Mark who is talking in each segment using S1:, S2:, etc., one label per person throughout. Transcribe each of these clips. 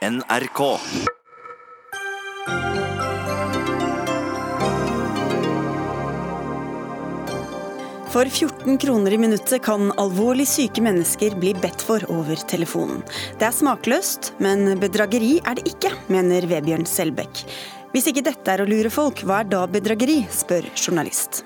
S1: NRK.
S2: For 14 kroner i minuttet kan alvorlig syke mennesker bli bedt for over telefonen. Det er smakløst, men bedrageri er det ikke, mener Vebjørn Selbekk. Hvis ikke dette er å lure folk, hva er da bedrageri, spør journalist.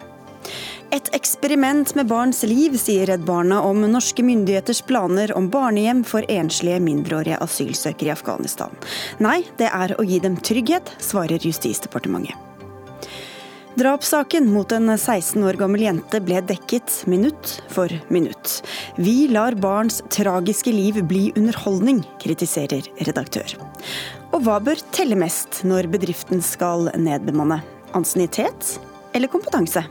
S2: Et eksperiment med barns liv, sier Redd Barna om norske myndigheters planer om barnehjem for enslige mindreårige asylsøkere i Afghanistan. Nei, det er å gi dem trygghet, svarer Justisdepartementet. Drapssaken mot en 16 år gammel jente ble dekket minutt for minutt. Vi lar barns tragiske liv bli underholdning, kritiserer redaktør. Og hva bør telle mest når bedriften skal nedbemanne? Ansiennitet eller kompetanse?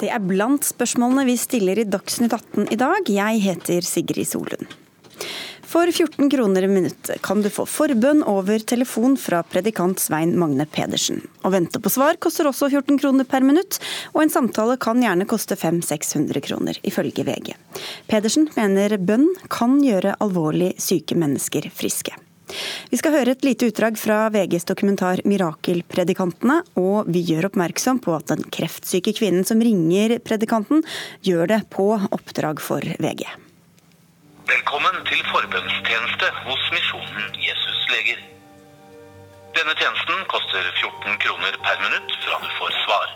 S2: Det er blant spørsmålene vi stiller i Dagsnytt 18 i dag. Jeg heter Sigrid Solund. For 14 kroner i minuttet kan du få forbønn over telefon fra predikant Svein Magne Pedersen. Å vente på svar koster også 14 kroner per minutt, og en samtale kan gjerne koste 500-600 kroner, ifølge VG. Pedersen mener bønn kan gjøre alvorlig syke mennesker friske. Vi skal høre et lite utdrag fra VGs dokumentar 'Mirakelpredikantene', og vi gjør oppmerksom på at den kreftsyke kvinnen som ringer predikanten, gjør det på oppdrag for VG.
S3: Velkommen til forbønnstjeneste hos Misjonen Jesus leger. Denne tjenesten koster 14 kroner per minutt fra du får svar.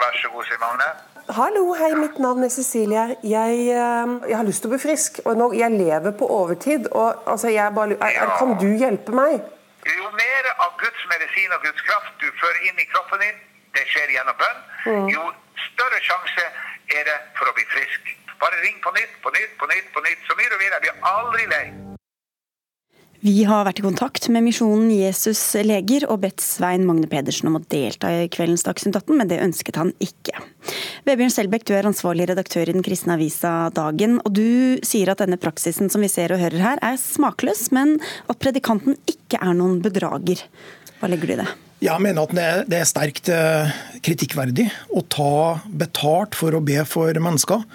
S4: Vær så god, Siv Magne.
S5: Hallo, hei, mitt navn er Cecilie. Jeg, eh, jeg har lyst til å bli frisk, og nå, jeg lever på overtid. Og, altså, jeg bare, kan du hjelpe meg?
S4: Jo mer av Guds medisin og Guds kraft du fører inn i kroppen din, det skjer gjennom bønn, jo større sjanse er det for å bli frisk. Bare ring på nytt, på nytt, på nytt, på nytt. Så mye du vil. Jeg blir aldri lei.
S2: Vi har vært i kontakt med Misjonen Jesus leger og bedt Svein Magne Pedersen om å delta i kveldens Dagsnytt 18, men det ønsket han ikke. Vebjørn Selbekk, du er ansvarlig redaktør i den kristne avisa Dagen, og du sier at denne praksisen som vi ser og hører her, er smakløs, men at predikanten ikke er noen bedrager. Hva legger du i det?
S6: Jeg mener at det er sterkt eh, kritikkverdig å ta betalt for å be for mennesker.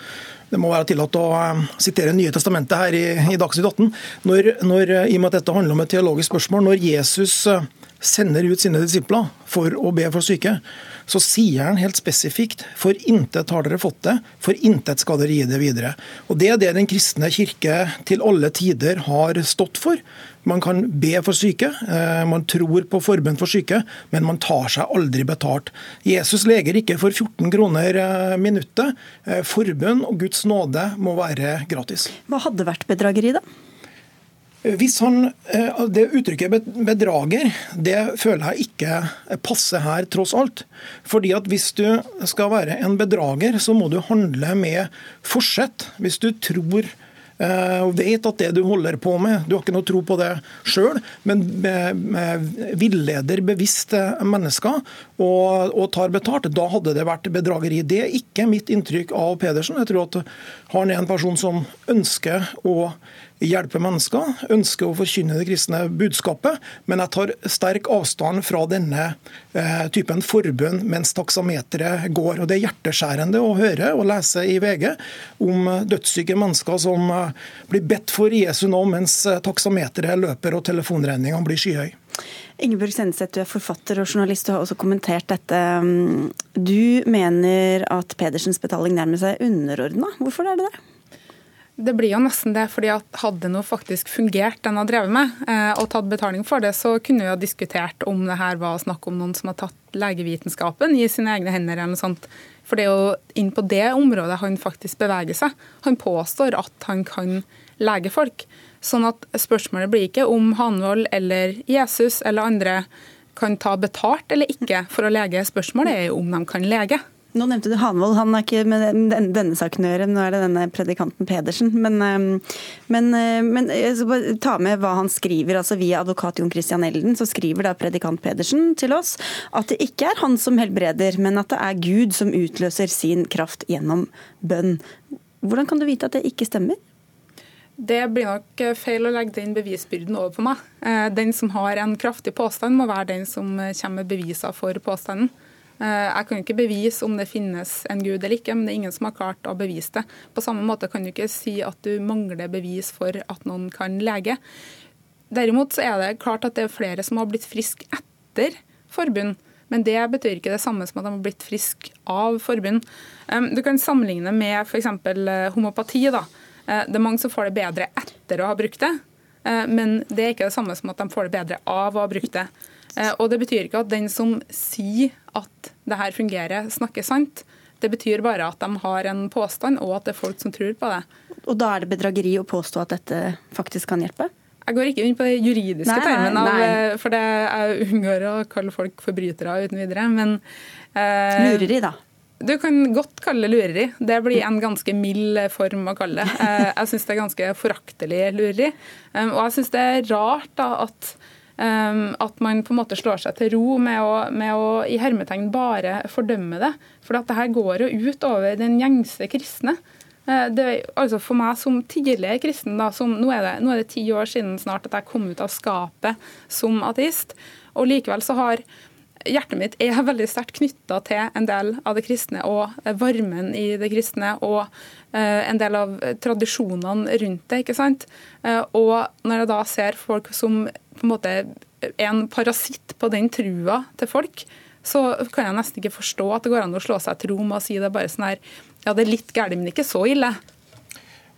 S6: Det må være tillatt å eh, sitere Nye testamentet her i, i Dagsnytt 18. Når, når, I og med at dette handler om et teologisk spørsmål, når Jesus eh, sender ut sine disipler for å be for syke, så sier han helt spesifikt for intet har dere fått det, for intet skal dere gi det videre. Og Det er det den kristne kirke til alle tider har stått for. Man kan be for syke, eh, man tror på forbønn for syke, men man tar seg aldri betalt. Jesus leger ikke for 14 kroner eh, minuttet. Eh, forbønn og Guds nåde må være gratis.
S2: Hva hadde vært bedrageri, da?
S6: Hvis han, Det uttrykket bedrager det føler jeg ikke passer her, tross alt. Fordi at Hvis du skal være en bedrager, så må du handle med forsett. Hvis du tror og vet at det du holder på med, du har ikke noe tro på det sjøl, men villeder bevisst mennesker og, og, tar betalt, da hadde det vært bedrageri. Det er ikke mitt inntrykk av Pedersen. Jeg tror at han er en person som ønsker å hjelpe mennesker, ønsker å forkynne det kristne budskapet, men jeg tar sterk avstand fra denne eh, typen forbund mens taksameteret går. Og Det er hjerteskjærende å høre og lese i VG om dødssyke mennesker som eh, blir bedt for Jesu nå mens eh, taksameteret løper og telefonregningene blir skyhøy.
S2: Ingeborg Senneseth, du er forfatter og journalist, du har også kommentert dette. Du mener at Pedersens betaling nærmer seg underordna. Hvorfor er det det?
S7: Det blir jo nesten det, fordi at hadde noe faktisk fungert, den har drevet med, eh, og tatt betaling for det, så kunne vi ha diskutert om det her var snakk om noen som har tatt legevitenskapen i sine egne hender. eller noe sånt. For det er jo inn på det området han faktisk beveger seg. Han påstår at han kan lege folk. Sånn at spørsmålet blir ikke om Hanvold eller Jesus eller andre kan ta betalt eller ikke for å lege. Spørsmålet er jo om de kan lege.
S2: Nå nevnte du Hanvold, han er ikke med denne saken å gjøre, nå er det denne predikanten Pedersen. Men, men, men jeg skal bare ta med hva han skriver. altså Via advokat Jon Christian Elden så skriver da predikant Pedersen til oss at det ikke er han som helbreder, men at det er Gud som utløser sin kraft gjennom bønn. Hvordan kan du vite at det ikke stemmer?
S7: Det blir nok feil å legge den bevisbyrden over på meg. Den som har en kraftig påstand, må være den som kommer med beviser for påstanden. Eh, jeg kan ikke bevise om det finnes en gud eller ikke, men det er ingen som har klart å bevise det. På samme måte kan du ikke si at du mangler bevis for at noen kan lege. Derimot så er det klart at det er flere som har blitt friske etter forbund. Men det betyr ikke det samme som at de har blitt friske av forbund. Du kan sammenligne med f.eks. Eh, homopati. da. Eh, det er mange som får det bedre etter å ha brukt det, men det er ikke det samme som at de får det bedre av å ha brukt det. Eh, og det betyr ikke at den som sier at det her fungerer, snakker sant. Det betyr bare at de har en påstand, og at det er folk som tror på det.
S2: Og da er det bedrageri å påstå at dette faktisk kan hjelpe?
S7: Jeg går ikke inn på det juridiske nei, termen, av, eh, for det jeg unngår å kalle folk forbrytere uten videre. Men
S2: eh, Lureri, da?
S7: Du kan godt kalle det lureri. Det blir en ganske mild form å kalle det. Eh, jeg syns det er ganske foraktelig lureri. Og jeg syns det er rart da at at man på en måte slår seg til ro med å, med å i hermetegn bare fordømme det. For at det her går jo ut over den gjengse kristne. Uh, det, altså for meg som tidligere kristen, da, som, nå, er det, nå er det ti år siden snart at jeg kom ut av skapet som ateist, og likevel så har hjertet mitt er veldig sterkt knytta til en del av det kristne og varmen i det kristne og uh, en del av tradisjonene rundt det. ikke sant? Og når jeg da ser folk som på en måte en parasitt på den trua til folk, så kan jeg nesten ikke forstå at det går an å slå seg til ro med å si det bare sånn her Ja, det er litt galt, men ikke så ille.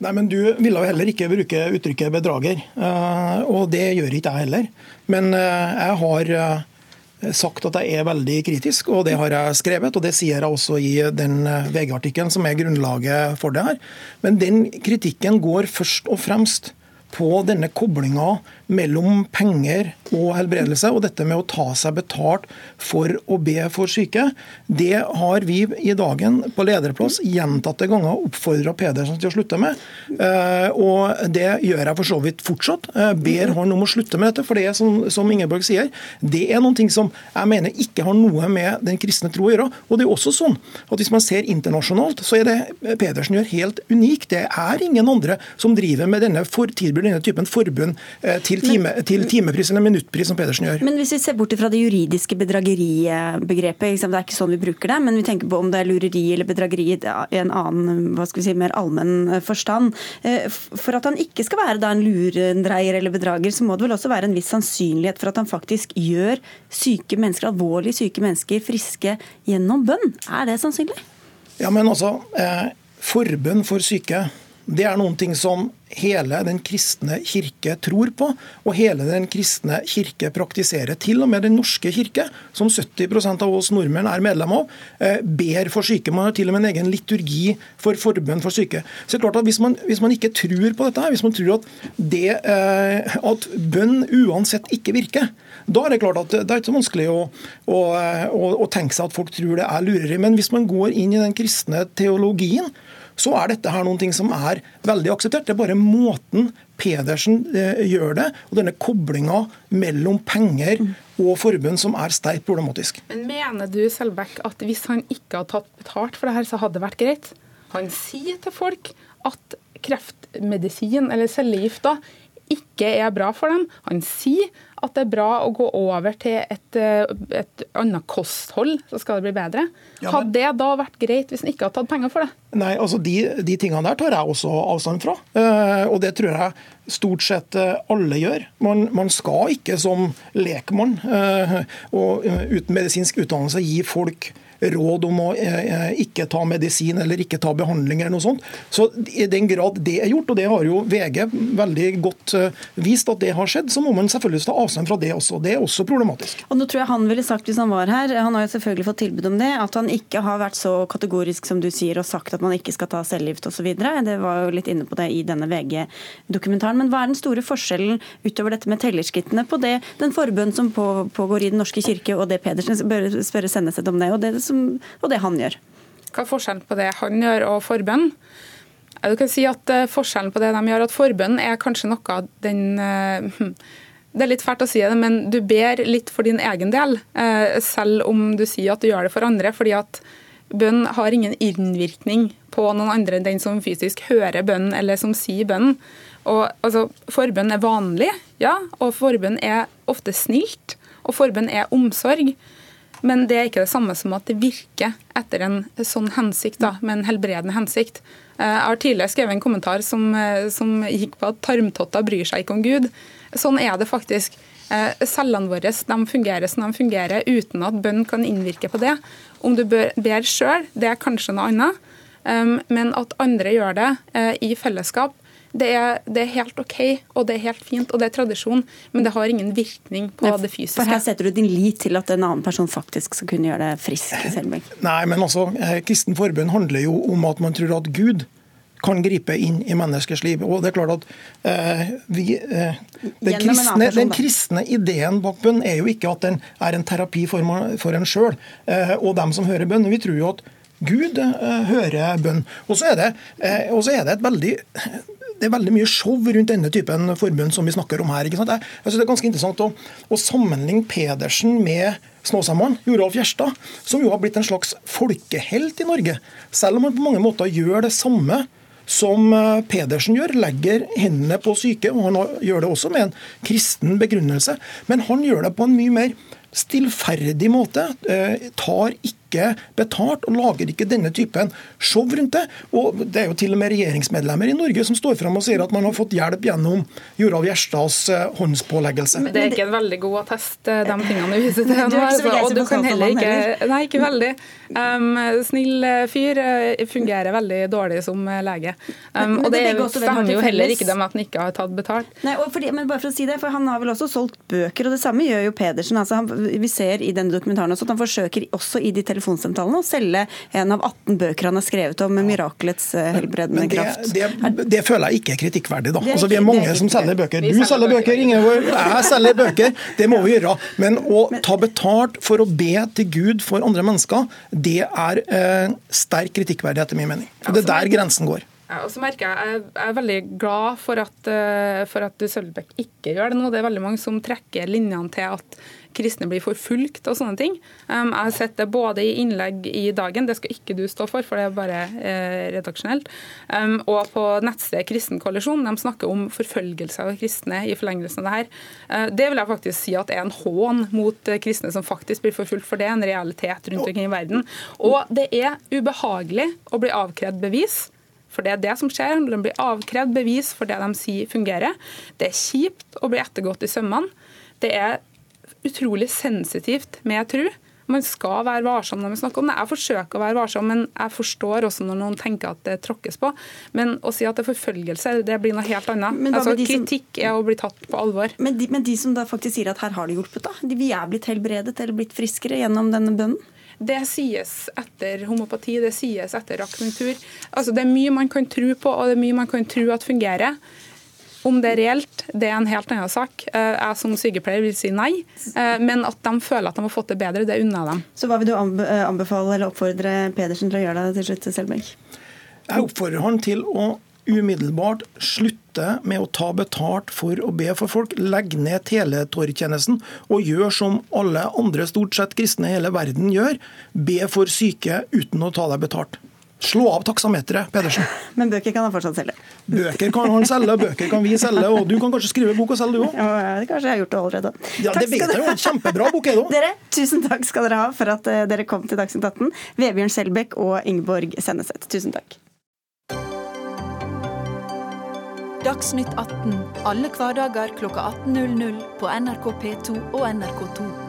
S6: Nei, men Du ville jo heller ikke bruke uttrykket bedrager, eh, og det gjør ikke jeg heller. Men eh, jeg har eh, sagt at jeg er veldig kritisk, og det har jeg skrevet. Og det sier jeg også i den VG-artikkelen som er grunnlaget for det her. Men den kritikken går først og fremst på denne koblinga mellom penger og helbredelse, og dette med å ta seg betalt for å be for syke, det har vi i dagen på lederplass gjentatte ganger oppfordra Pedersen til å slutte med. Eh, og det gjør jeg for så vidt fortsatt. Eh, ber han om å slutte med dette, for det er som, som Ingeborg sier, det er noen ting som jeg mener ikke har noe med den kristne tro å gjøre. Og det er også sånn at hvis man ser internasjonalt, så er det Pedersen gjør helt unikt. Det er ingen andre som driver med denne, for, denne typen forbund eh, til til, time, til timepris eller minuttpris, som Pedersen gjør.
S2: Men hvis vi ser bort fra det juridiske bedrageribegrepet, det er ikke sånn vi bruker det, men vi tenker på om det er lureri eller bedrageri i en annen, hva skal vi si, mer allmenn forstand. Eh, for at han ikke skal være da en lurendreier eller bedrager, så må det vel også være en viss sannsynlighet for at han faktisk gjør syke mennesker, alvorlig syke mennesker friske gjennom bønn. Er det sannsynlig?
S6: Ja, men altså, eh, Forbønn for syke det er noen ting som hele den kristne kirke tror på, og hele den kristne kirke praktiserer. Til og med Den norske kirke, som 70% av oss nordmenn er medlem av, eh, ber for syke. Man har til og med en egen liturgi for forbønn for syke. Så det er klart at Hvis man, hvis man ikke tror på dette, hvis man tror at, det, eh, at bønn uansett ikke virker, da er det klart at det er ikke så vanskelig å, å, å, å tenke seg at folk tror det er lureri. Men hvis man går inn i den kristne teologien, så er dette her noen ting som er veldig akseptert. Det er bare måten Pedersen eh, gjør det, og denne koblinga mellom penger og forbund som er sterkt problematisk.
S7: Men Mener du Selbekk, at hvis han ikke hadde tatt betalt for det her, så hadde det vært greit? Han sier til folk at kreftmedisin eller cellegift ikke er bra for dem. Han sier at det er bra å gå over til et, eh, et annet kosthold, så skal det bli bedre. Ja, men... Hadde det da vært greit hvis en ikke hadde tatt penger for det?
S6: Nei, altså De, de tingene der tar jeg også avstand fra. Uh, og det tror jeg stort sett eh, alle gjør. Man, man skal ikke som lekmann og uten medisinsk utdannelse gi folk råd om å eh, ikke ta medisin eller ikke ta behandling eller noe sånt. Så i den grad det er gjort, og det har jo VG veldig godt eh, vist at det har skjedd, så må man selvfølgelig ta avstand fra det også. Det er også problematisk.
S2: Og nå tror jeg han ville sagt hvis han var her, han har jo selvfølgelig fått tilbud om det, at han ikke har vært så kategorisk som du sier og sagt at man ikke skal ta cellegift osv. Det var jo litt inne på det i denne VG-dokumentaren. Men hva er den store forskjellen utover dette med tellerskrittene på det, den forbønn som pågår i Den norske kirke, og det Pedersen bør spørre Senneset om det? og det som, og det han gjør.
S7: Hva er forskjellen på det han gjør og forbønn? Du kan si at eh, Forskjellen på det de gjør, at forbønn er kanskje noe av den eh, det er litt fælt å si det, men du ber litt for din egen del, eh, selv om du sier at du gjør det for andre. fordi at bønn har ingen innvirkning på noen andre enn den som fysisk hører bønn, eller som sier bønn. Og, altså, forbønn er vanlig, ja, og forbønn er ofte snilt, og forbønn er omsorg. Men det er ikke det samme som at det virker etter en sånn hensikt, da, med en helbredende hensikt. Eh, jeg har tidligere skrevet en kommentar som, eh, som gikk på at tarmtotter bryr seg ikke om Gud. Sånn er det faktisk. Eh, cellene våre de fungerer som de fungerer, uten at bønn kan innvirke på det. Om du ber sjøl, det er kanskje noe annet. Men at andre gjør det i fellesskap, det er, det er, helt OK, og det er helt fint, og det er tradisjon, men det har ingen virkning på Nei, det fysiske.
S2: For Her setter du din lit til at en annen person faktisk skal kunne gjøre deg frisk? Selbekk.
S6: Nei, men altså, eh, Kristen forbund handler jo om at man tror at Gud kan gripe inn i menneskers liv. Og det er klart at eh, vi, eh, den, kristne, den, kristne, ideen bak bønn er jo ikke at den er en terapi for, for en sjøl eh, og dem som hører bønn. Vi tror jo at Gud eh, hører bønn. Og så er, eh, er det et veldig det er veldig mye show rundt denne typen forbund som vi snakker om her. ikke sant? Jeg synes Det er ganske interessant å, å sammenligne Pedersen med Snåsamannen, Joralf Gjerstad, som jo har blitt en slags folkehelt i Norge. Selv om han på mange måter gjør det samme som eh, Pedersen gjør, legger hendene på syke. og Han gjør det også med en kristen begrunnelse, men han gjør det på en mye mer stillferdig måte. Tar ikke betalt og lager ikke denne typen show rundt det. Og Det er jo til og med regjeringsmedlemmer i Norge som står fram og sier at man har fått hjelp gjennom Joralv Gjerstads eh, håndspåleggelse.
S7: Men det er ikke en veldig god attest, eh, de tingene du viser til nå. Altså, og du kan heller ikke Nei, ikke veldig. Um, snill fyr fungerer veldig dårlig som lege. Um, og det, stemmer jo heller ikke det med at han ikke har tatt betalt.
S2: Nei, fordi, men bare for å si det, for Han har vel også solgt bøker, og det samme gjør jo Pedersen. altså han vi ser i denne dokumentaren også at han forsøker også i de telefonsamtalene å selge en av 18 bøker han har skrevet om mirakelets eh, helbredende det, kraft.
S6: Det, det, føler jeg ikke er kritikkverdig. da. Altså, vi er mange som selger bøker. Du selger bøker, Ingeborg. Jeg selger bøker. Det må vi gjøre. Men å ta betalt for å be til Gud for andre mennesker, det er eh, sterk kritikkverdig etter min mening. Det er der grensen går.
S7: Ja, og så merker Jeg jeg er veldig glad for at, uh, for at Sølvbekk ikke gjør det nå. Det er veldig mange som trekker linjene til at kristne blir forfulgt og sånne ting. Um, jeg har sett det både i innlegg i Dagen, det skal ikke du stå for, for det er bare eh, redaksjonelt, um, og på nettstedet Kristen Koalisjon. De snakker om forfølgelse av kristne i forlengelsen av det her. Uh, det vil jeg faktisk si at er en hån mot uh, kristne som faktisk blir forfulgt, for det er en realitet rundt omkring i verden. Og det er ubehagelig å bli avkrevd bevis. For det er det som skjer. De blir avkrevd bevis for det de sier fungerer. Det er kjipt å bli ettergått i sømmene. Det er utrolig sensitivt med tru. Man skal være varsom når vi snakker om det. Jeg forsøker å være varsom, men jeg forstår også når noen tenker at det tråkkes på. Men å si at det er forfølgelse, det blir noe helt annet. Altså, kritikk som... er å bli tatt på alvor.
S2: Men de, men de, som da faktisk sier at her har det hjulpet, da? Vi er blitt helbredet eller blitt friskere gjennom denne bønnen?
S7: Det sies etter homopati, det sies etter akupunktur. Altså, det er mye man kan tro på, og det er mye man kan tro at fungerer. Om det er reelt, det er en helt annen sak. Eh, jeg som sykepleier vil si nei. Eh, men at de føler at de har fått det bedre, det unner jeg dem.
S2: Så hva vil du eh, anbefale eller oppfordre Pedersen til å gjøre det til slutt, Selbekk?
S6: Jeg oppfordrer han til å umiddelbart slutte med å ta betalt for å be for folk. Legg ned teletorgtjenesten og gjør som alle andre stort sett kristne i hele verden gjør. Be for syke uten å ta deg betalt. Slå av taksameteret, Pedersen.
S2: Men bøker kan han fortsatt selge?
S6: Bøker kan han selge, bøker kan vi selge. Og du kan kanskje skrive bok og selge, du òg?
S2: Ja, det kanskje jeg har gjort det allerede.
S6: Ja, det vet jeg jo. Kjempebra bok er det òg.
S2: Dere, tusen takk skal dere ha for at eh, dere kom til Dagsnytt 18. Vebjørn Selbekk og Ingeborg Senneset. Tusen takk.
S1: Dagsnytt 18 alle hverdager klokka 18.00 på NRK P2 og NRK2.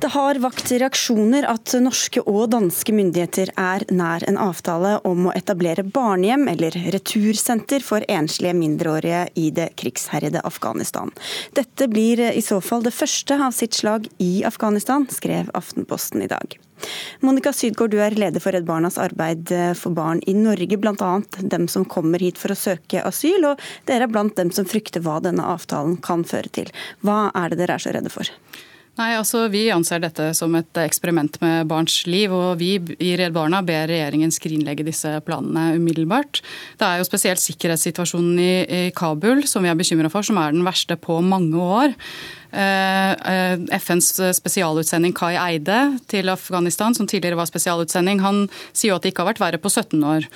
S2: Det har vakt reaksjoner at norske og danske myndigheter er nær en avtale om å etablere barnehjem eller retursenter for enslige mindreårige i det krigsherjede Afghanistan. Dette blir i så fall det første av sitt slag i Afghanistan, skrev Aftenposten i dag. Monica Sydgaard, du er leder for Redd Barnas arbeid for barn i Norge, bl.a. dem som kommer hit for å søke asyl, og dere er blant dem som frykter hva denne avtalen kan føre til. Hva er det dere er så redde for?
S8: Nei, altså Vi anser dette som et eksperiment med barns liv. og Vi i Redd Barna ber regjeringen skrinlegge disse planene umiddelbart. Det er jo spesielt sikkerhetssituasjonen i, i Kabul som vi er bekymra for, som er den verste på mange år. Eh, eh, FNs spesialutsending Kai Eide til Afghanistan, som tidligere var spesialutsending, han sier jo at det ikke har vært verre på 17 år.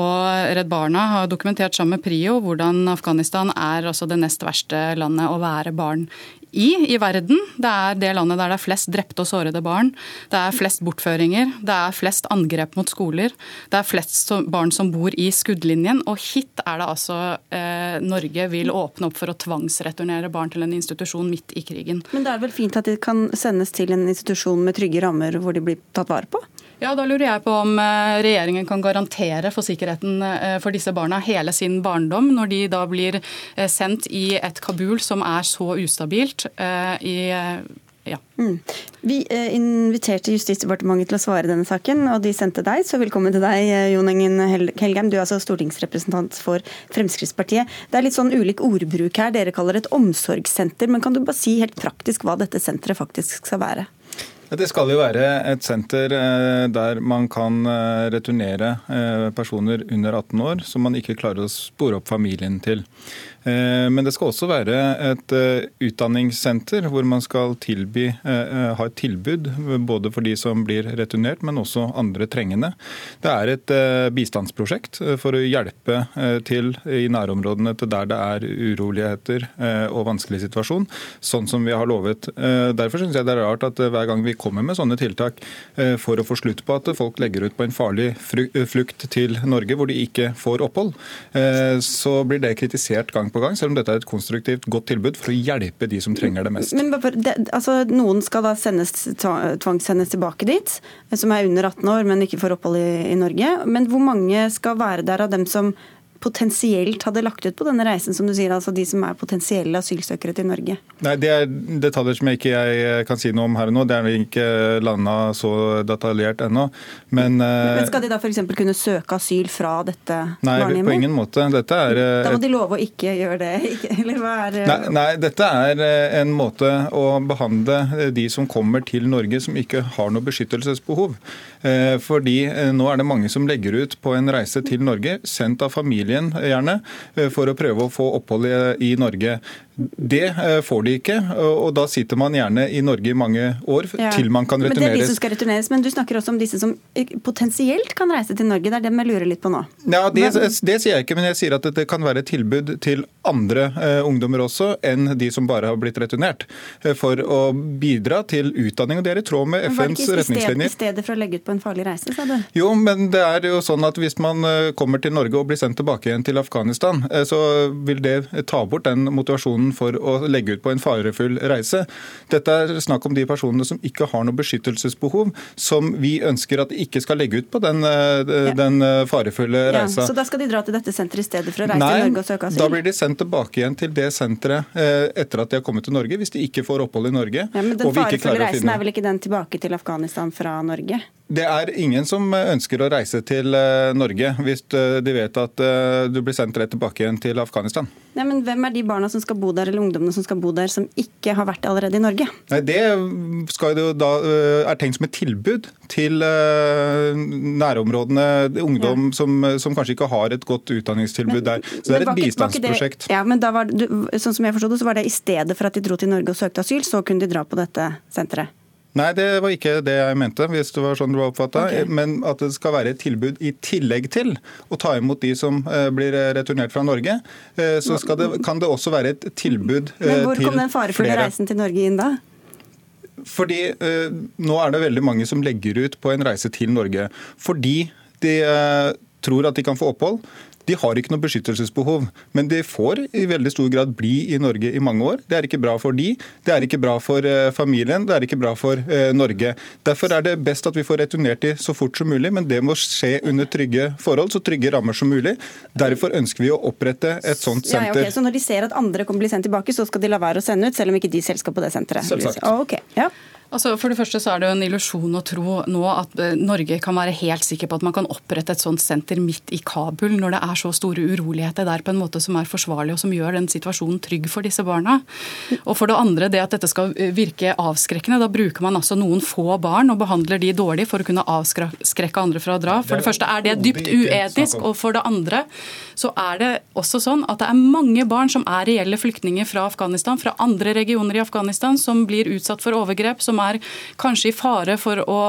S8: Og Redd Barna har dokumentert sammen med Prio hvordan Afghanistan er altså det nest verste landet å være barn i i verden. Det er det landet der det er flest drepte og sårede barn. Det er flest bortføringer. Det er flest angrep mot skoler. Det er flest barn som bor i skuddlinjen. Og hit er det altså eh, Norge vil åpne opp for å tvangsreturnere barn til en institusjon midt i krigen.
S2: Men det er vel fint at de kan sendes til en institusjon med trygge rammer hvor de blir tatt vare på?
S8: Ja, Da lurer jeg på om eh, regjeringen kan garantere for sikkerheten eh, for disse barna hele sin barndom, når de da blir eh, sendt i et Kabul som er så ustabilt. i ja. Mm.
S2: Vi inviterte Justisdepartementet til å svare denne saken, og de sendte deg. Så velkommen til deg, Jon Engen Helgheim. Du er altså stortingsrepresentant for Fremskrittspartiet. Det er litt sånn ulik ordbruk her. Dere kaller det et omsorgssenter. Men kan du bare si helt praktisk hva dette senteret faktisk skal være?
S9: Det skal jo være et senter eh, der man kan eh, returnere eh, personer under 18 år som man ikke klarer å spore opp familien til. Eh, men det skal også være et eh, utdanningssenter hvor man skal tilby, eh, ha et tilbud både for de som blir returnert, men også andre trengende. Det er et bistandsprosjekt for å hjelpe til i nærområdene til der det er uroligheter og vanskelig situasjon, sånn som vi har lovet. Derfor syns jeg det er rart at hver gang vi kommer med sånne tiltak for å få slutt på at folk legger ut på en farlig flukt til Norge hvor de ikke får opphold, så blir det kritisert gang på på gang, selv om dette er et konstruktivt, godt tilbud for å hjelpe de som trenger det mest.
S2: Men altså, Noen skal da sendes, tvangssendes tilbake dit, som er under 18 år, men ikke får opphold i, i Norge. Men hvor mange skal være der av dem som potensielt hadde lagt ut på denne reisen, som du sier, altså de som er potensielle asylsøkere til Norge?
S9: Nei, Det er detaljer som jeg ikke jeg kan si noe om her og nå. Det er vi ikke landa så detaljert ennå. Men,
S2: Men skal de da f.eks. kunne søke asyl fra dette
S9: nei,
S2: barnehjemmet?
S9: Nei, på ingen måte. Dette er
S2: Da må de love å ikke gjøre det? Eller hva er
S9: nei, nei, dette er eh, en måte å behandle de som kommer til Norge som ikke har noe beskyttelsesbehov. Eh, fordi eh, nå er det mange som legger ut på en reise til Norge, sendt av familien gjerne, eh, for å prøve å få opphold i Norge. Det får de ikke, og da sitter man gjerne i Norge i mange år ja. til man kan returneres.
S2: Men det er de som skal returneres, men du snakker også om disse som potensielt kan reise til Norge. Det er dem jeg lurer litt på nå.
S9: Ja, Det, det sier jeg ikke, men jeg sier at det kan være et tilbud til andre uh, ungdommer også enn de som bare har blitt returnert. Uh, for å bidra til utdanning, og det er i tråd med FNs retningslinjer.
S2: I stedet for å legge ut på en farlig reise, sa du?
S9: Jo, men det er jo sånn at hvis man eh, kommer til Norge og blir sendt tilbake igjen til Afghanistan, eh, så vil det ta bort den motivasjonen for å legge ut på en farefull reise. Dette er snakk om de personene som ikke har noe beskyttelsesbehov, som vi ønsker at de ikke skal legge ut på den, eh, den farefulle reisa.
S2: Ja, så da skal de dra til dette senteret i stedet for å reise
S9: Nei,
S2: til Norge og søke asyl?
S9: Da blir de sendt tilbake igjen til det senteret etter at de har kommet til Norge, hvis de ikke får opphold i Norge.
S2: Ja, men Den farefulle reisen er vel ikke den tilbake til Afghanistan fra Norge?
S9: Det er ingen som ønsker å reise til eh, Norge hvis eh, de vet at eh, du blir sendt rett tilbake igjen til Afghanistan.
S2: Nei, men Hvem er de barna som skal bo der, eller ungdommene som skal bo der, som ikke har vært allerede i Norge?
S9: Nei, Det da, er tenkt som et tilbud til nærområdene. Ungdom ja. som, som, kanskje ikke har et godt utdanningstilbud men, der. Så det er et bistandsprosjekt.
S2: Ja, men da var du, sånn som jeg forstod det, så var det i stedet for at de dro til Norge og søkte asyl, så kunne de dra på dette senteret?
S9: Nei, det var ikke det jeg mente, hvis det var sånn du var oppfatta. Okay. Men at det skal være et tilbud i tillegg til å ta imot de som eh, blir returnert fra Norge. Eh, så det, kan det også være et tilbud til flere.
S2: Men hvor kom den farefulle reisen til Norge inn da?
S9: Fordi eh, Nå er det veldig mange som legger ut på en reise til Norge fordi de eh, tror at de kan få opphold. De har ikke noe beskyttelsesbehov, men de får i veldig stor grad bli i Norge i mange år. Det er ikke bra for de, det er ikke bra for eh, familien, det er ikke bra for eh, Norge. Derfor er det best at vi får returnert de så fort som mulig, men det må skje under trygge forhold, så trygge rammer som mulig. Derfor ønsker vi å opprette et sånt senter. Ja,
S2: okay. Så når de ser at andre kommer bli sendt tilbake, så skal de la være å sende ut, selv om ikke de selv skal på det senteret?
S9: Selvsagt.
S2: Okay. ja.
S8: Altså, for det første så er det jo en illusjon å tro nå at eh, Norge kan være helt sikker på at man kan opprette et sånt senter midt i Kabul når det er så store uroligheter der på en måte som er forsvarlig og som gjør den situasjonen trygg for disse barna. Og for det andre det at dette skal eh, virke avskrekkende. Da bruker man altså noen få barn og behandler de dårlig for å kunne avskrekke andre fra å dra. For det første er det dypt uetisk, og for det andre så er det også sånn at det er mange barn som er reelle flyktninger fra Afghanistan, fra andre regioner i Afghanistan, som blir utsatt for overgrep, som er kanskje i fare for å,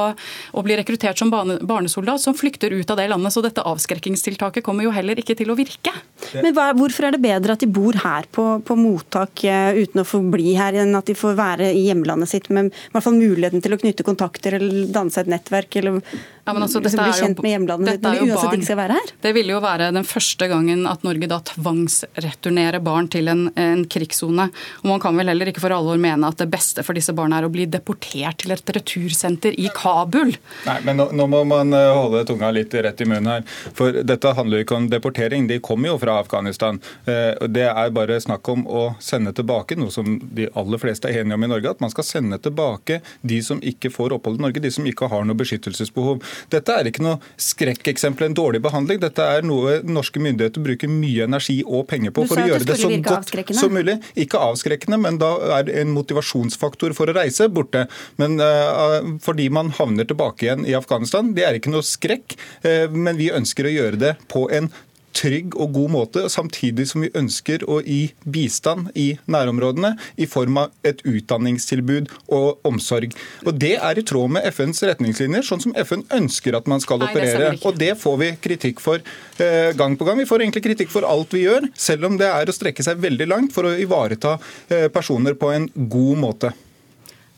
S8: å bli rekruttert som barnesoldat, som flykter ut av det landet. Så dette avskrekkingstiltaket kommer jo heller ikke til å virke.
S2: Men hva, Hvorfor er det bedre at de bor her på, på mottak uh, uten å få bli her, enn at de får være i hjemlandet sitt med i hvert fall muligheten til å knytte kontakter eller danse et nettverk? eller ja, altså, dette bli kjent med hjemlandet sitt, når de uansett ikke skal være her?
S8: Det ville jo være den første gangen at Norge da tvangsreturnerer barn til en, en krigssone. Og man kan vel heller ikke for alvor mene at det beste for disse barna er å bli deportert til et retursenter i Kabul.
S9: Nei, men nå, nå må man eh, holde tunga litt rett i munnen her. For dette handler jo ikke om deportering, de kommer jo fra Afghanistan. Eh, det er bare snakk om å sende tilbake, noe som de aller fleste er enige om i Norge, at man skal sende tilbake de som ikke får opphold i Norge, de som ikke har noe beskyttelsesbehov. Dette er ikke noe skrekkeksempel, en dårlig behandling. Dette er noe norske myndigheter bruker mye energi og penger på for å gjøre det så godt som mulig. Ikke avskrekkende, men da er en motivasjonsfaktor for å reise borte. Men uh, fordi man havner tilbake igjen i Afghanistan, det er ikke noe skrekk, uh, men vi ønsker å gjøre det på en trygg og god måte, samtidig som vi ønsker å gi bistand i nærområdene i form av et utdanningstilbud og omsorg. Og Det er i tråd med FNs retningslinjer, sånn som FN ønsker at man skal operere. Nei, og Det får vi kritikk for eh, gang på gang. Vi får egentlig kritikk for alt vi gjør, selv om det er å strekke seg veldig langt for å ivareta eh, personer på en god måte.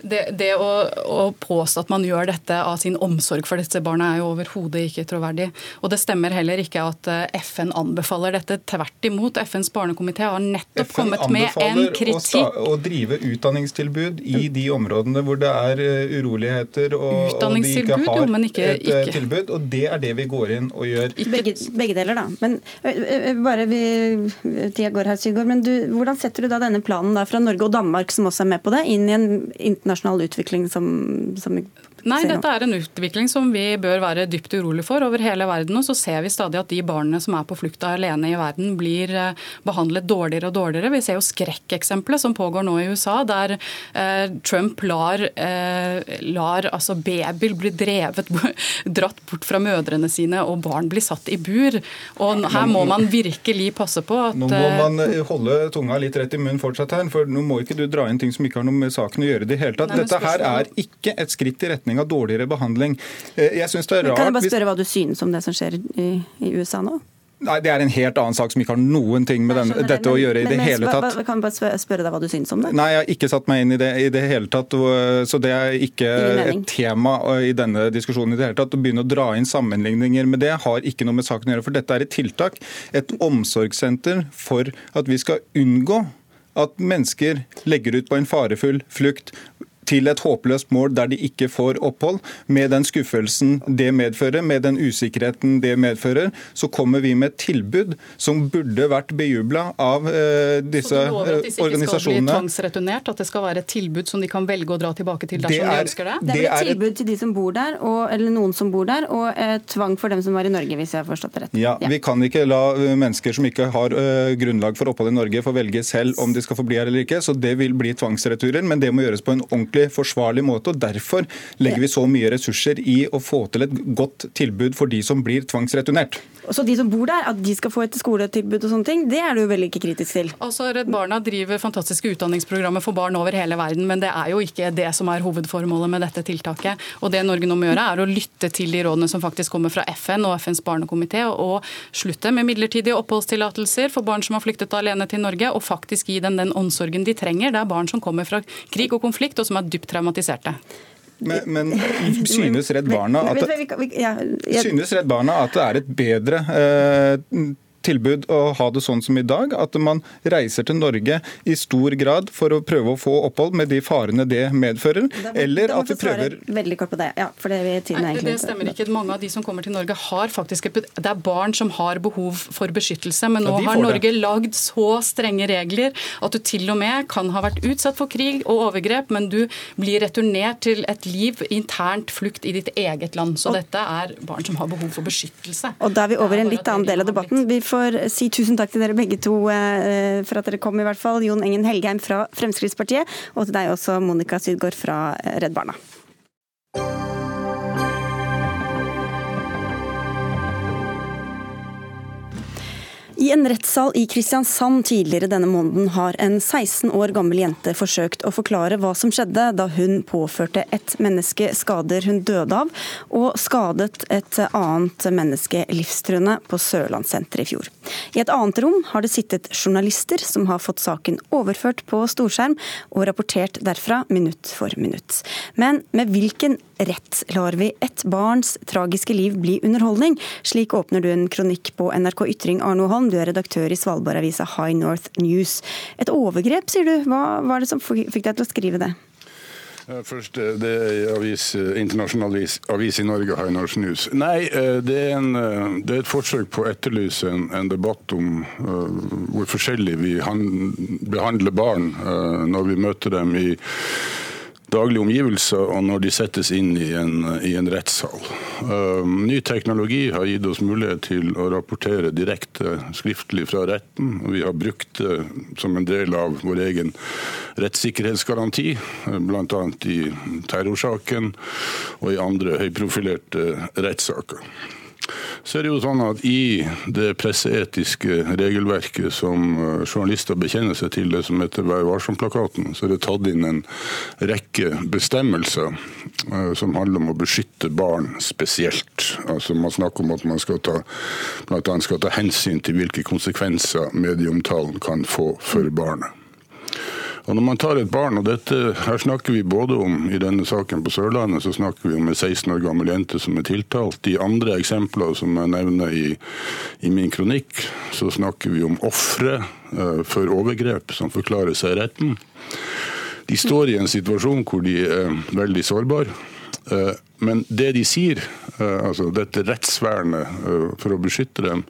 S8: Det, det å, å, påstå at man gjør dette av sin omsorg for disse barna, er jo overhodet ikke troverdig. Og det stemmer heller ikke at eh, FN anbefaler dette. Tvert imot. FNs barnekomité har nettopp FN kommet med en kritikk.
S9: FN anbefaler å drive utdanningstilbud i de områdene hvor det er eh, uroligheter og, og de ikke har jo, ikke, et eh, ikke. tilbud. Og det er det vi går inn og gjør.
S2: Begge, begge deler, da. Men bare vi, tida går her, Sigurd. Men du, hvordan setter du da denne planen da fra Norge og Danmark, som også er med på det, inn i en internasjonal internasjonal utvikling som, som
S8: Nei, dette er en utvikling som vi bør være dypt urolig for over hele verden. Og så ser vi stadig at de barna som er på flukt alene i verden, blir eh, behandlet dårligere og dårligere. Vi ser jo skrekkeksempelet som pågår nå i USA, der eh, Trump lar, eh, lar altså babyer bli drevet, dratt bort fra mødrene sine, og barn blir satt i bur. Og her må man virkelig passe på at
S9: Nå må eh, man eh, holde tunga litt rett i munnen fortsatt her, for nå må ikke du dra inn ting som ikke har noe med saken å gjøre i det hele tatt. Dette her er ikke et skritt i retning av dårligere behandling. Eh, jeg synes det er rart...
S2: Kan jeg bare spørre hva du synes om det som skjer i, i USA nå?
S9: Nei, Det er en helt annen sak som ikke har noen ting med denne, dette men, å gjøre i men, det hele tatt.
S2: Kan jeg bare spørre deg hva du synes om det?
S9: Nei, Jeg har ikke satt meg inn i det i det hele tatt. Så det er ikke et tema i denne diskusjonen i det hele tatt. Å begynne å dra inn sammenligninger med det har ikke noe med saken å gjøre. For dette er et tiltak, et omsorgssenter for at vi skal unngå at mennesker legger ut på en farefull flukt til et håpløst mål der de ikke får opphold. Med den skuffelsen det medfører, med den usikkerheten det medfører, så kommer vi med et tilbud som burde vært bejubla av eh, disse organisasjonene. Så du lover at disse ikke skal bli
S8: tvangsreturnert? At det skal være et tilbud som de kan velge å dra tilbake til dersom er, de ønsker det?
S2: Det er et tilbud til de som bor der, og, eller noen som bor der, og eh, tvang for dem som var i Norge, hvis jeg har forstått det rett.
S9: Ja, ja. Vi kan ikke la eh, mennesker som ikke har eh, grunnlag for opphold i Norge, få velge selv om de skal få bli her eller ikke. Så det vil bli tvangsreturer, men det må gjøres på en ordentlig ordentlig, forsvarlig måte. og Derfor legger vi så mye ressurser i å få til et godt tilbud for de som blir tvangsreturnert.
S2: Så de som bor der, at de skal få et skoletilbud og sånne ting, det er du veldig ikke kritisk til?
S8: Altså, Redd Barna driver fantastiske utdanningsprogrammer for barn over hele verden, men det er jo ikke det som er hovedformålet med dette tiltaket. Og Det Norge nå må gjøre, er å lytte til de rådene som faktisk kommer fra FN og FNs barnekomité, og slutte med midlertidige oppholdstillatelser for barn som har flyktet alene til Norge, og faktisk gi dem den omsorgen de trenger. Det er barn som kommer fra krig og konflikt, og som er dypt traumatiserte.
S9: Men, men synes, Redd Barna at synes Redd Barna at det er et bedre eh, tilbud å ha det sånn som i dag, at man reiser til Norge i stor grad for å prøve å få opphold med de farene det medfører,
S2: det er,
S9: eller at vi prøver
S2: Veldig kort på det. Ja, for det, er tiden er
S8: Nei,
S2: egentlig
S8: det stemmer ikke. Mange av de som kommer til Norge har faktisk Det er barn som har behov for beskyttelse, men nå
S9: Ja,
S8: har Norge
S9: det.
S8: lagd så strenge regler at du til og med kan ha vært utsatt for krig og overgrep, men du blir returnert til et liv internt flukt i ditt eget land. Så dette er barn som har behov for beskyttelse.
S2: Og da er vi over
S8: er
S2: en litt annen del av debatten. Vi får si tusen takk til dere begge to eh, for at dere kom, i hvert fall. Jon Engen Helgheim fra Fremskrittspartiet, og til deg også, Monica Sydgaard fra Redd Barna. I en rettssal i Kristiansand tidligere denne måneden har en 16 år gammel jente forsøkt å forklare hva som skjedde da hun påførte et menneske skader hun døde av, og skadet et annet menneske livstruende på Sørlandssenteret i fjor. I et annet rom har det sittet journalister som har fått saken overført på storskjerm og rapportert derfra minutt for minutt. Men med hvilken rett lar vi et barns tragiske liv bli underholdning? Slik åpner du en kronikk på NRK Ytring, Arno Holm. Du er redaktør i Svalbardavisa High North News. Et overgrep, sier du. Hva var det som fikk deg til å skrive det?
S10: Først, eh, Det er avis, eh, internasjonal avis, avis i Norge, High North News. Nei, eh, det er, en, eh, det er et forsøk på å etterlyse en, en debatt om uh, hvor forskjellig vi han, behandler barn uh, når vi møter dem i daglige omgivelser og når de settes inn i en, i en rettssal. Uh, ny teknologi har gitt oss mulighet til å rapportere direkte skriftlig fra retten. og Vi har brukt det som en del av vår egen rettssikkerhetsgaranti, bl.a. i terrorsaken og i andre høyprofilerte rettssaker. Så er det jo sånn at I det presseetiske regelverket som eh, journalister bekjenner seg til, det som heter Vær varsom-plakaten, så er det tatt inn en rekke bestemmelser eh, som handler om å beskytte barn spesielt. Altså Man snakker om at man skal ta, blant annet skal ta hensyn til hvilke konsekvenser medieomtalen kan få for barnet. Og når man tar et barn, og dette, her snakker vi både om i denne saken på Sørlandet, så snakker vi om en 16 år gammel jente som er tiltalt. I andre eksempler som jeg nevner i, i min kronikk, så snakker vi om ofre uh, for overgrep som forklarer seg retten. De står i en situasjon hvor de er veldig sårbare. Uh, men det de sier, uh, altså dette rettsvernet for å beskytte dem,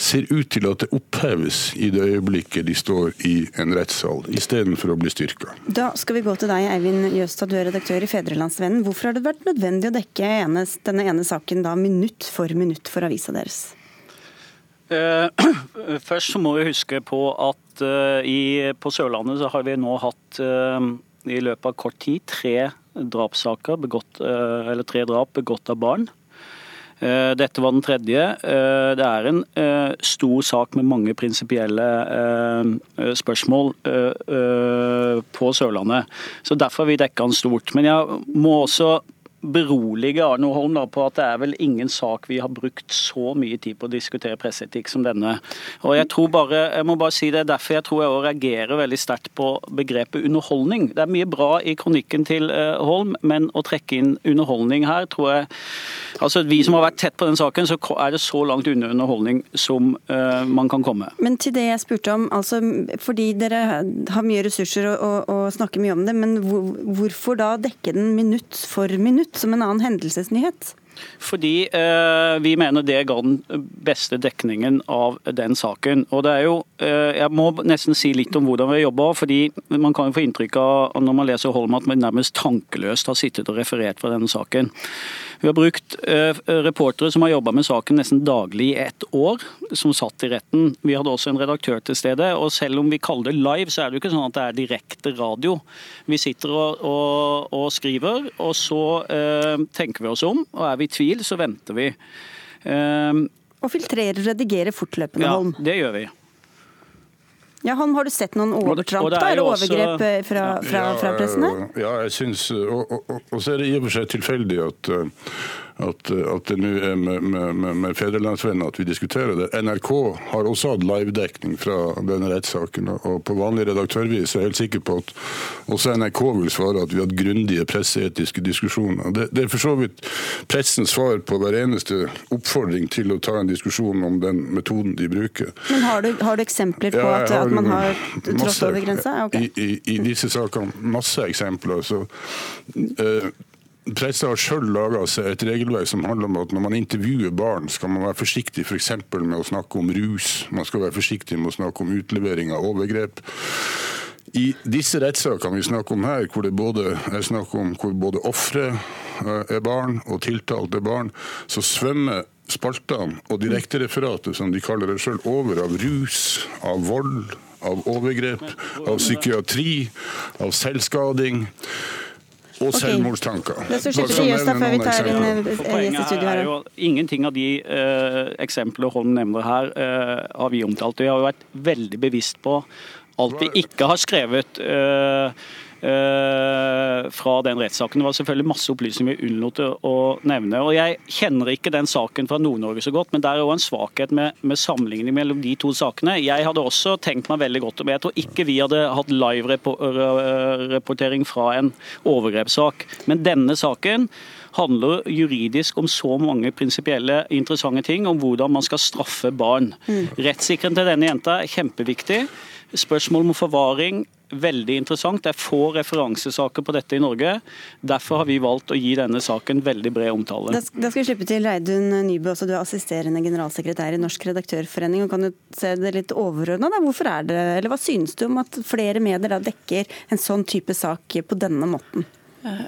S10: ser ut til at det oppheves i det øyeblikket de står i en rettssal, istedenfor å bli styrka.
S2: Da skal vi gå til deg, Eivind Jøstad, du er redaktør i Fedrelandsvennen. Hvorfor har det vært nødvendig å dekke denne ene saken da minutt for minutt for avisa deres?
S11: Først så må vi huske på at i, på Sørlandet så har vi nå hatt i løpet av kort tid tre drapssaker, begått, eller tre drap begått av barn. Dette var den tredje. Det er en stor sak med mange prinsipielle spørsmål på Sørlandet. Så Derfor har vi dekka den stort. Men jeg må også berolige Arne Holm da, på at det er vel ingen sak vi har brukt så mye tid på å diskutere presseetikk som denne. Og Jeg tror bare, jeg må bare si det, derfor jeg tror jeg reagerer veldig sterkt på begrepet underholdning. Det er mye bra i kronikken til Holm, men å trekke inn underholdning her, tror jeg altså Vi som har vært tett på den saken, så er det så langt unna underholdning som uh, man kan komme.
S2: Men til det jeg spurte om, altså fordi dere har mye ressurser og, og, og snakker mye om det, men hvor, hvorfor da dekke den minutt for minutt? Som en annen hendelsesnyhet?
S11: Fordi eh, vi mener det ga den beste dekningen av den saken. Og det er jo, eh, Jeg må nesten si litt om hvordan vi jobber. fordi Man kan jo få inntrykk av når man leser Holm at man nærmest tankeløst har sittet og referert fra denne saken. Vi har brukt eh, reportere som har jobba med saken nesten daglig i ett år, som satt i retten. Vi hadde også en redaktør til stede. og Selv om vi kaller det live, så er det jo ikke sånn at det er direkte radio. Vi sitter og, og, og skriver, og så eh, tenker vi oss om. og Er vi i tvil, så venter vi.
S2: Eh, og filtrerer og redigerer fortløpende,
S11: ja, det gjør vi.
S2: Ja, han, Har du sett noen overtramp da, eller overgrep også... fra, fra, fra, pressen her?
S10: Ja, jeg syns Og, og, og så er det i og for seg tilfeldig at at, at det nå er med, med, med Fedrelandsvennen at vi diskuterer det. NRK har også hatt livedekning fra denne rettssaken. og På vanlig redaktørvis er jeg helt sikker på at også NRK vil svare at vi har hatt grundige presseetiske diskusjoner. Det, det er for så vidt pressens svar på hver eneste oppfordring til å ta en diskusjon om den metoden de bruker.
S2: Men Har du, har du eksempler på ja, at, at, man har trådt over grensa?
S10: Okay. I, i, I, disse sakene masse eksempler. Så, eh, Pressa har sjøl laga seg et regelverk som handler om at når man intervjuer barn, skal man være forsiktig f.eks. For med å snakke om rus. Man skal være forsiktig med å snakke om utlevering av overgrep. I disse rettssakene vi snakker om her, hvor det både er snakk om hvor både ofre eh, er barn og tiltalte er barn, så svømmer spaltene og direktereferatet, som de kaller det sjøl, over av rus, av vold, av overgrep, av psykiatri, av selvskading og selvmordstanker.
S11: Poenget er jo Ingenting av de uh, eksemplene Holm nevner her, uh, har vi omtalt. Vi har jo vært veldig bevisst på alt vi ikke har skrevet. Uh, fra den rettssaken. Det var selvfølgelig masse opplysninger vi unnlot å nevne. og Jeg kjenner ikke den saken fra Nord-Norge så godt, men det er òg en svakhet med, med sammenligning mellom de to sakene. Jeg hadde også tenkt meg veldig godt om Jeg tror ikke vi hadde hatt live-rapportering fra en overgrepssak. Men denne saken handler juridisk om så mange prinsipielle interessante ting om hvordan man skal straffe barn. Mm. Rettssikkerheten til denne jenta er kjempeviktig. Spørsmål om forvaring veldig interessant. Det er få referansesaker på dette i Norge. Derfor har vi valgt å gi denne saken veldig bred omtale.
S2: Da skal vi slippe til Reidun Nybø, også du er assisterende generalsekretær i Norsk redaktørforening. og Kan du se det litt overordna? Hvorfor er det, eller Hva synes du om at flere medier da dekker en sånn type sak på denne måten?
S12: Uh,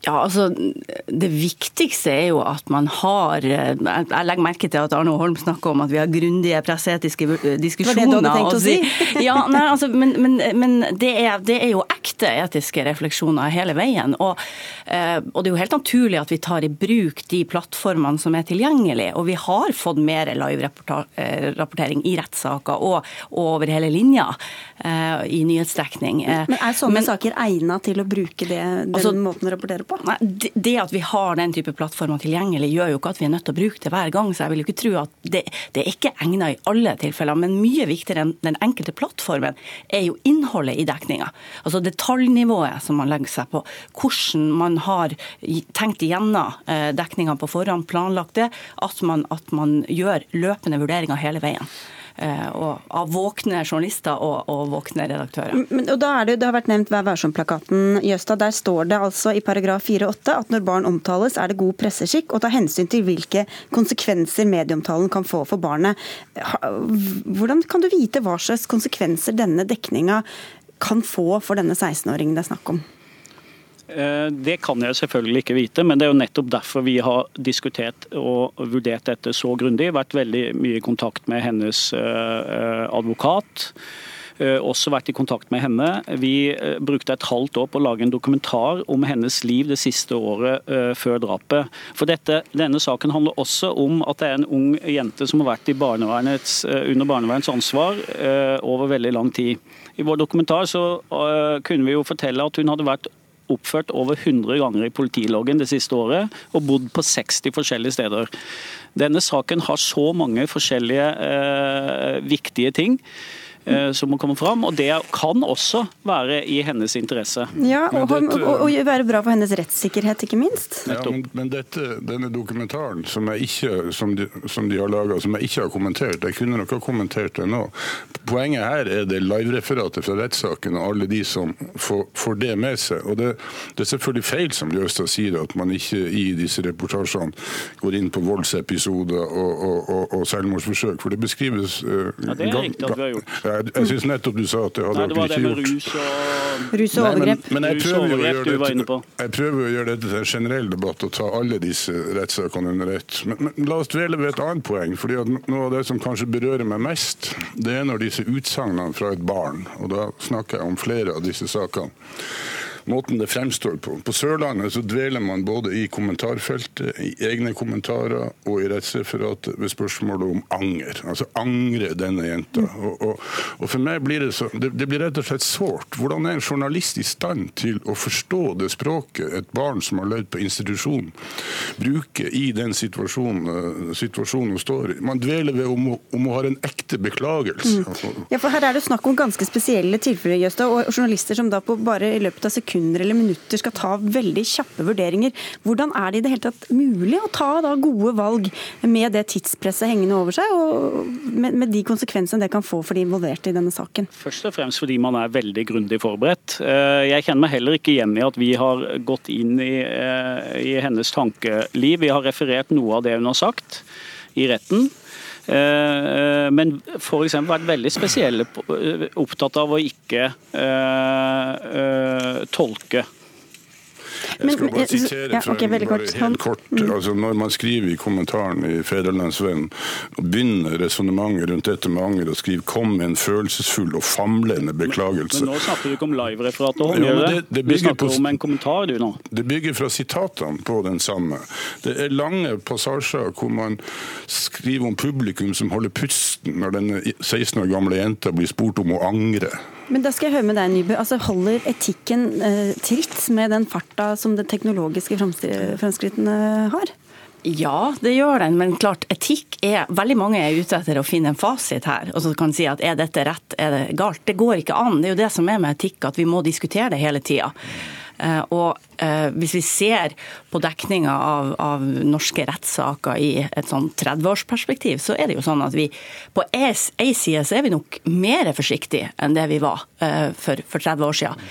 S12: ja, altså Det viktigste er jo at man har eh, Jeg legger merke til at Arne Holm snakker om at vi har grundige presseetiske diskusjoner.
S2: Var det du hadde tenkt å si?
S12: ja, nei, altså, men, men, men det, er, det, er, jo ekte etiske refleksjoner hele veien. Og, eh, og, det er jo helt naturlig at vi tar i bruk de plattformene som er tilgjengelige. Og vi har fått mer live-rapportering i rettssaker og, og, over hele linja i nyhetsdekning.
S2: Men er sånne saker egnet til å bruke det, den altså, måten å rapportere på?
S12: På? Nei, det at vi har den type plattformer tilgjengelig, gjør jo ikke at vi er nødt til å bruke det hver gang. Så jeg vil jo ikke tro at det, det er ikke egnet i alle tilfeller. Men mye viktigere enn den enkelte plattformen er jo innholdet i dekninga. Altså detaljnivået som man legger seg på. Hvordan man har tenkt igjennom eh, dekninga på forhånd, planlagt det. At man, at man gjør løpende vurderinger hele veien. Eh, av våkne journalister og, og våkne redaktører.
S2: Men, og da er det, det har vært nevnt Vær varsom-plakaten. Jøstad, Der står det altså i paragraf 4-8 at når barn omtales, er det god presseskikk å ta hensyn til hvilke konsekvenser medieomtalen kan få for barnet. Hvordan kan du vite hva slags konsekvenser denne dekninga kan få for denne 16-åringen det er snakk om?
S11: Eh, det kan jeg selvfølgelig ikke vite, men det er jo nettopp derfor vi har diskutert og vurdert dette så grundig. Vært veldig mye i kontakt med hennes eh, advokat. Eh, også vært i kontakt med henne. Vi brukte et halvt år på å lage en dokumentar om hennes liv det siste året før drapet. For dette, Denne saken handler også om at det er en ung jente som har vært barnevernets, under barnevernets ansvar over veldig lang tid. I vår dokumentar så kunne vi jo fortelle at hun hadde vært oppført over 100 ganger i politiloggen det siste året, og bodd på 60 forskjellige steder. Denne saken har så mange forskjellige eh, viktige ting som må komme fram. Og det kan også være i hennes interesse.
S2: Ja, og, dette, og, og være bra for hennes rettssikkerhet, ikke minst.
S10: Ja, men, men dette, denne dokumentaren som, ikke, som, de, som de, har laga, som jeg ikke har kommentert, jeg kunne nok ha kommentert det nå. Poenget her er det live-referatet fra rettssaken og alle de som får, får det med seg. Og det, det, er selvfølgelig feil som Ljøstad sier, at man ikke i disse reportasjene går inn på voldsepisoder og, og, og selvmordsforsøk. For det beskrives uh,
S11: ja, Det er riktig at vi har gjort.
S10: Jeg, jeg syns nettopp du sa at det hadde
S11: dere ikke
S10: gjort.
S11: Rus og,
S2: rus og overgrep.
S10: Men, men jeg, prøver dette, jeg, prøver å gjøre dette til en generell debatt og ta alle disse rettssakene under ett. Men, men, la oss dvele ved et annet poeng. fordi at Noe av det som kanskje berører meg mest, det er når disse utsagnene fra et barn, og da snakker jeg om flere av disse sakene måten det fremstår på. På Sørlandet så dveler man både i kommentarfeltet, i egne kommentarer og i rettsreferatet ved spørsmålet om anger. Altså angre denne jenta. Og, og, og for meg blir det så det, det blir rett og slett sårt. Hvordan er en journalist i stand til å forstå det språket et barn som har levd på institusjon, bruker i den situasjonen, situasjonen hun står i? Man dveler ved om, om hun har en ekte beklagelse.
S2: Mm. Ja, for Her er det snakk om ganske spesielle tilfeller, Jøsta, og journalister som da på bare i løpet av sekunder eller minutter skal ta veldig kjappe vurderinger. Hvordan er det i det hele tatt mulig å ta da gode valg med det tidspresset hengende over seg, og med, med de konsekvensene det kan få for de involverte i denne saken?
S11: Først og fremst fordi man er veldig grundig forberedt. Eh, jeg kjenner meg heller ikke igjen i at vi har gått inn i, eh, i hennes tankeliv. Vi har referert noe av det hun har sagt i retten. Eh, men f.eks. vært veldig spesielle, opptatt av å ikke tolke
S10: jeg skal bare sitere fra ja, okay, bare helt kort. Mm. Altså, når man skriver i kommentaren i Fedrelandsvennen og begynner resonnementet rundt dette med anger og skriver 'kom med en følelsesfull og famlende beklagelse'.
S11: Men, nå snakker du ikke om live-referatet, gjør det? det, det du snakker på, om en kommentar, du nå.
S10: Det bygger fra sitatene på den samme. Det er lange passasjer hvor man skriver om publikum som holder pusten når denne 16 år gamle jenta blir spurt om å angre.
S2: Men da skal jeg høre med deg, Nybø. Altså, holder etikken eh, tritt med den farta som det teknologiske fremskrittene har?
S12: Ja, det gjør den, men klart etikk er Veldig mange er ute etter å finne en fasit her. Og så kan si at er dette rett, er det galt. Det går ikke an. Det er jo det som er med etikk, at vi må diskutere det hele tida. Eh, og hvis vi ser på dekninga av, av, norske rettssaker i et sånn 30-årsperspektiv, så er det jo sånn at vi på ei side så er vi nok mer forsiktige enn det vi var eh, for, for 30 år siden.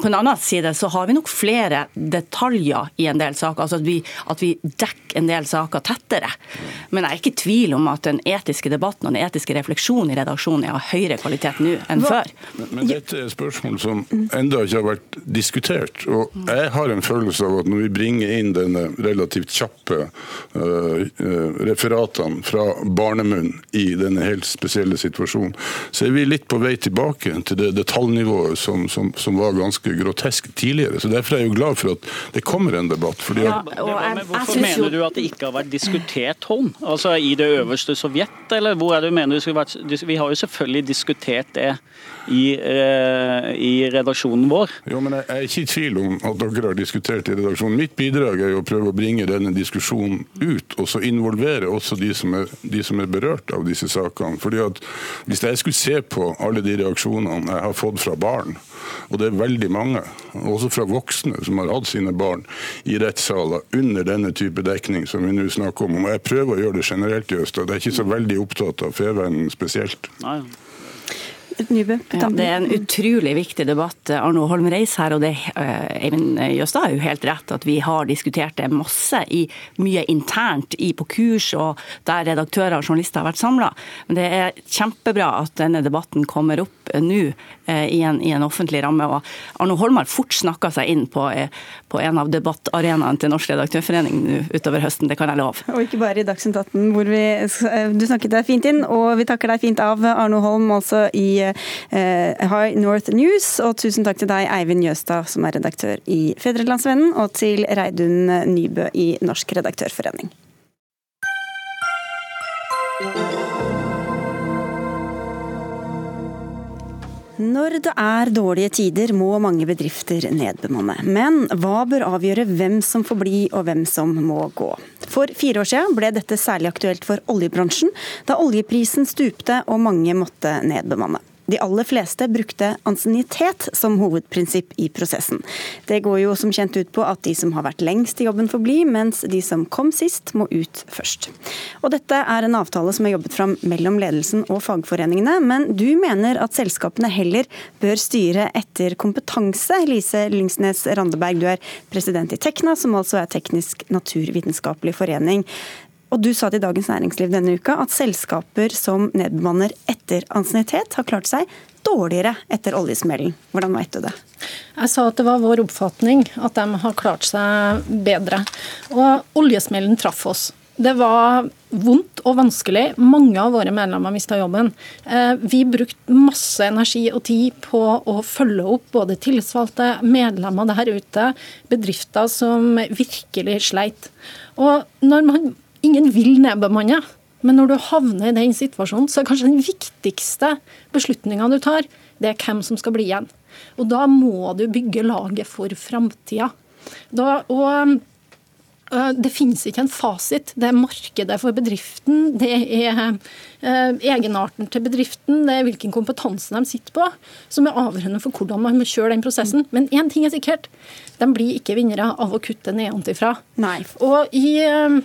S12: På en annen side så har vi nok flere detaljer i en del saker, altså at vi, at vi dekker en del saker tettere. Men jeg er ikke i tvil om at den etiske debatten og den etiske refleksjonen i redaksjonen er av høyere kvalitet nå enn Hva? før.
S10: Men, men dette er et spørsmål som enda ikke har vært diskutert. Og jeg har en følelse av at når vi bringer inn denne relativt kjappe uh, referatene fra barnemunn i denne helt spesielle situasjonen, så er vi litt på vei tilbake til det detaljnivået som, som, som var ganske grotesk tidligere. Så Derfor er jeg jo glad for at det kommer en debatt. fordi at... Ja,
S11: jeg, hvorfor mener du at det ikke har vært diskutert hånd? Altså I det øverste Sovjet, eller hvor er det du mener det skulle vært Vi har jo selvfølgelig diskutert det i, uh, i redaksjonen vår.
S10: Jo, men jeg er ikke i tvil om at dere har diskutert i redaksjonen. Mitt bidrag er jo å prøve å bringe denne diskusjonen ut, og så involvere også de som er, de som er berørt av disse sakene. Fordi at Hvis jeg skulle se på alle de reaksjonene jeg har fått fra barn, og det er veldig mange, også fra voksne som har hatt sine barn i rettssaler under denne type dekning som vi nå snakker om. Og jeg prøver å gjøre det generelt i Øst, og det er ikke så veldig opptatt av Fevennen spesielt.
S11: Nei.
S2: Nybø?
S12: Ja, det er en utrolig viktig debatt. Arno Holm Reis her, og det eh, Eivind Jøstad har jo helt rett at vi har diskutert det masse i, mye internt i, på kurs og der redaktører og journalister har vært samla. Men det er kjempebra at denne debatten kommer opp nå eh, i, i, en offentlig ramme. og Arno Holm har fort snakka seg inn på, eh, på, en av debattarenaene til Norsk redaktørforening utover høsten, det kan jeg love.
S2: Og ikke bare i Dagsnytt 18, hvor vi, du snakket deg fint inn, og vi takker deg fint av, Arno Holm, altså i Eh, High North News. Og tusen takk til deg, Eivind Jøstad, som er redaktør i Fedrelandsvennen, og til Reidun Nybø i Norsk redaktørforening. Når det er dårlige tider, må mange bedrifter nedbemanne. Men hva bør avgjøre hvem som får bli og hvem som må gå? For fire år siden ble dette særlig aktuelt for oljebransjen, da oljeprisen stupte og mange måtte nedbemanne. De aller fleste brukte ansiennitet som hovedprinsipp i prosessen. Det går jo som kjent ut på at de som har vært lengst i jobben får bli, mens de som kom sist må ut først. Og dette er en avtale som er jobbet fram mellom ledelsen og fagforeningene, men du mener at selskapene heller bør styre etter kompetanse. Lise Lyngsnes Randeberg, du er president i Tekna, som altså er Teknisk naturvitenskapelig forening. Og du sa til Dagens Næringsliv denne uka at selskaper som nedbemanner etter ansiennitet, har klart seg dårligere etter oljesmellen. Hvordan vet du det?
S13: Jeg sa at det var vår oppfatning at de har klart seg bedre. Og oljesmellen traff oss. Det var vondt og vanskelig. Mange av våre medlemmer mista jobben. Eh, vi brukte masse energi og tid på å følge opp både tillitsvalgte, medlemmer der ute, bedrifter som virkelig sleit. Og når man, Ingen vil nedbemanne, men når du havner i den situasjonen, så er kanskje den viktigste beslutninga du tar, det er hvem som skal bli igjen. Og da må du bygge laget for framtida. Og Eh, det finnes ikke en fasit. Det er markedet for bedriften, det er eh, egenarten til bedriften, det er hvilken kompetanse de sitter på, som er avgjørende for hvordan man må kjøre den prosessen. Men én ting er sikkert, de blir ikke vinnere av å kutte nedenfra. Og i eh,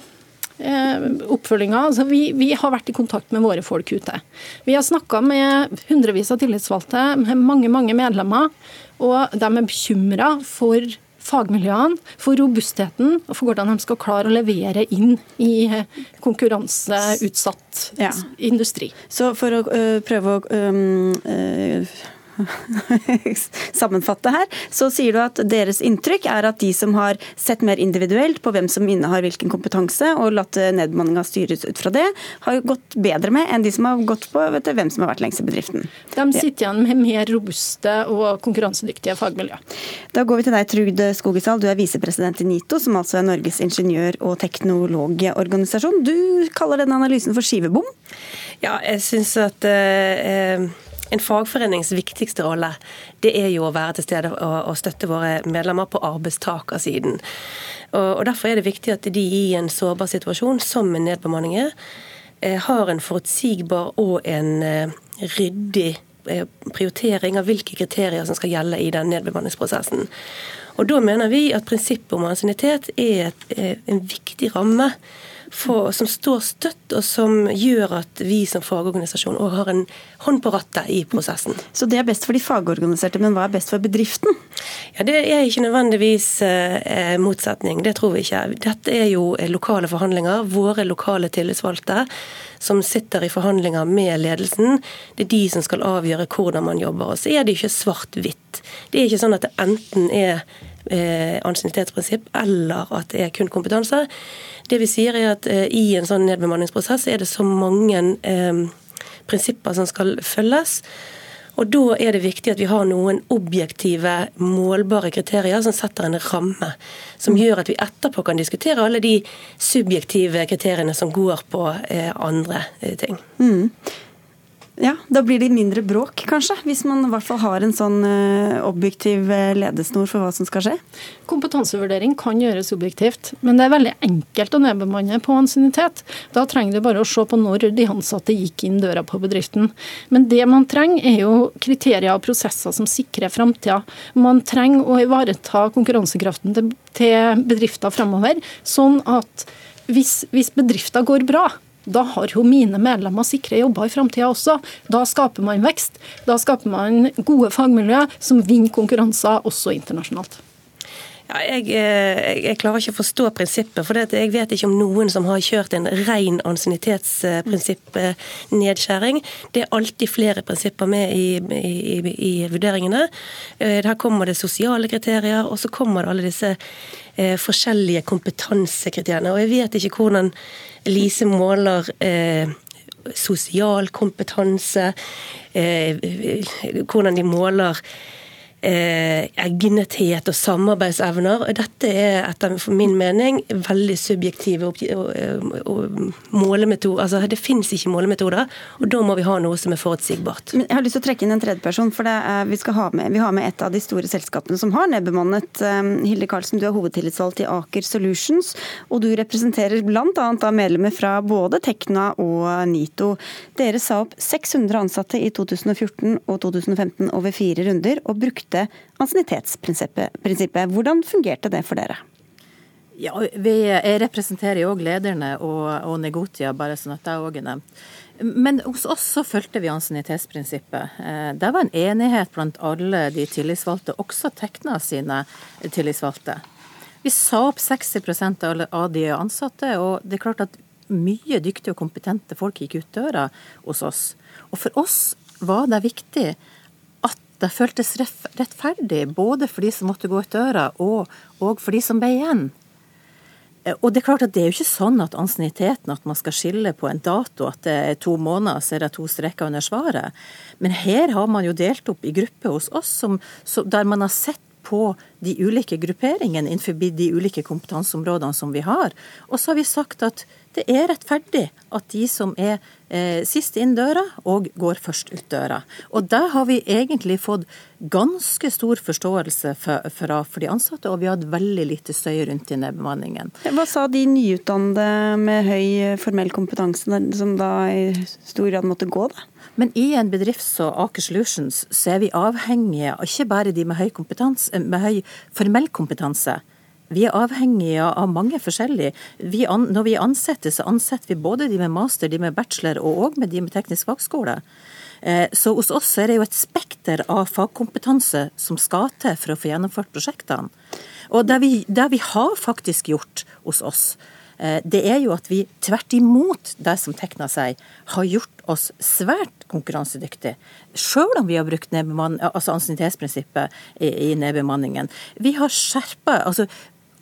S13: oppfølginga. Altså vi, vi, har vært i kontakt med våre folk ute. Vi har snakka med hundrevis av tillitsvalgte, med mange mange medlemmer. Og de er bekymra for fagmiljøene, for robustheten og for hvordan de skal klare å levere inn i konkurranseutsatt ja. industri.
S2: Så for å uh, prøve å uh, sammenfatte her, så sier du at deres inntrykk er at de som har sett mer individuelt på hvem som innehar hvilken kompetanse, og latt nedbemanninga styres ut fra det, har gått bedre med enn de som har gått på vet du, hvem som har vært lengst i bedriften.
S13: De sitter igjen med mer robuste og konkurransedyktige fagmiljø.
S2: Da går vi til deg, Trugd Skogesal. Du er visepresident i NITO, som altså er Norges ingeniør- og teknologorganisasjon. Du kaller denne analysen for skivebom?
S14: Ja, jeg synes at eh, en fagforenings viktigste rolle det er jo å være til stede og, støtte våre medlemmer på arbeidstakersiden. Og Derfor er det viktig at de i en sårbar situasjon, som en nedbemanning er, eh, har en forutsigbar og en eh, ryddig eh, prioritering av hvilke kriterier som skal gjelde i den nedbemanningsprosessen. Og Da mener vi at prinsippet om ansiennitet er en viktig ramme for, som står støtt, og som gjør at vi som fagorganisasjon òg har en hånd på rattet i prosessen.
S2: Så det er best for de fagorganiserte, men hva er best for bedriften?
S14: Ja, Det er ikke nødvendigvis eh, motsetning, det tror vi ikke. Dette er jo eh, lokale forhandlinger. Våre lokale tillitsvalgte som sitter i forhandlinger med ledelsen, det er de som skal avgjøre hvordan man jobber. Og så er det ikke svart-hvitt. Det er ikke sånn at det enten er eh, ansiennitetsprinsipp eller at det er kun kompetanse. Det vi sier er at eh, I en sånn nedbemanningsprosess er det så mange eh, prinsipper som skal følges. Og Da er det viktig at vi har noen objektive, målbare kriterier som setter en ramme. Som gjør at vi etterpå kan diskutere alle de subjektive kriteriene som går på eh, andre eh, ting. Mm.
S2: Ja, Da blir det mindre bråk, kanskje, hvis man i hvert fall har en sånn uh, objektiv eh, ledesnor for hva som skal skje?
S13: Kompetansevurdering kan gjøres objektivt, men det er veldig enkelt å nedbemanne på ansiennitet. Da trenger du bare å se på når de ansatte gikk inn døra på bedriften. Men det man trenger, er jo kriterier og prosesser som sikrer framtida. Man trenger å ivareta konkurransekraften til, bedrifter fremover, sånn at hvis, hvis bedrifter går bra, da har jo mine medlemmer sikre jobber i framtida også. Da skaper man vekst. Da skaper man gode fagmiljøer som vinner konkurranser også internasjonalt.
S14: Ja, jeg, eh, jeg, klarer ikke å forstå prinsippet. for Jeg vet ikke om noen som har kjørt en ren ansiennitetsprinsippnedskjæring. Det er alltid flere prinsipper med i, i, i, vurderingene. Eh, her kommer det sosiale kriterier, og så kommer det alle disse eh, forskjellige kompetansekriteriene. Og jeg vet ikke hvordan Lise måler eh, sosial kompetanse, eh, hvordan de måler eh, egnethet og samarbeidsevner. Dette er etter min mening veldig subjektive målemetoder. Altså, det finnes ikke målemetoder, og da må vi ha noe som er forutsigbart.
S2: Men jeg har lyst til å trekke inn en tredjeperson, for er, vi, ha med, vi, har med et av de store selskapene som har nedbemannet. Um, Hilde Karlsen, du er hovedtillitsvalgt i Aker Solutions, og du representerer bl.a. medlemmer fra både Tekna og NITO. Dere sa opp 600 ansatte i 2014 og 2015 over fire runder, og brukte brukte ansiennitetsprinsippet. Hvordan fungerte det for dere?
S15: Ja, vi, Jeg representerer jo òg lederne og, og, Negotia, bare sånn at det òg er nevnt. Men hos oss så fulgte vi ansiennitetsprinsippet. Eh, det var en enighet blant alle de tillitsvalgte, også Tekna sine tillitsvalgte. Vi sa opp 60% av de ansatte, og det er klart at mye dyktige og kompetente folk gikk ut døra hos oss. Og for oss var det viktig det føltes rettferdig både for de som måtte gå ut døra, og, og for de som ble igjen. Og Det er klart at det er jo ikke sånn at ansienniteten at man skal skille på en dato, at det er to måneder, så er det to streker under svaret. Men her har man jo delt opp i grupper hos oss som, som, der man har sett på de ulike grupperingene innenfor de ulike kompetanseområdene som vi har. Og så har vi sagt at det er rettferdig at de som er eh, sist inn døra, og går først ut døra. Og der har vi egentlig fått ganske stor forståelse for, for, for de ansatte, og vi har hatt veldig lite støy rundt i nedbemanningen.
S2: Hva sa de nyutdannede med høy formell kompetanse, som da i stor grad måtte gå, da?
S15: Men i en bedrift som Aker Solutions, så er vi avhengige av ikke bare de med høy, med høy formell kompetanse, vi er avhengige av mange forskjellige. Vi an, når vi ansetter, så ansetter vi både de med master, de med bachelor og òg de med teknisk fagskole. Eh, så hos oss er det jo et spekter av fagkompetanse som skal til for å få gjennomført prosjektene. Og det vi, det vi har faktisk gjort hos oss, eh, det er jo at vi tvert imot det som tegner seg, har gjort oss svært konkurransedyktige. Selv om vi har brukt altså ansiennitetsprinsippet i, i nedbemanningen. Vi har skjerpa altså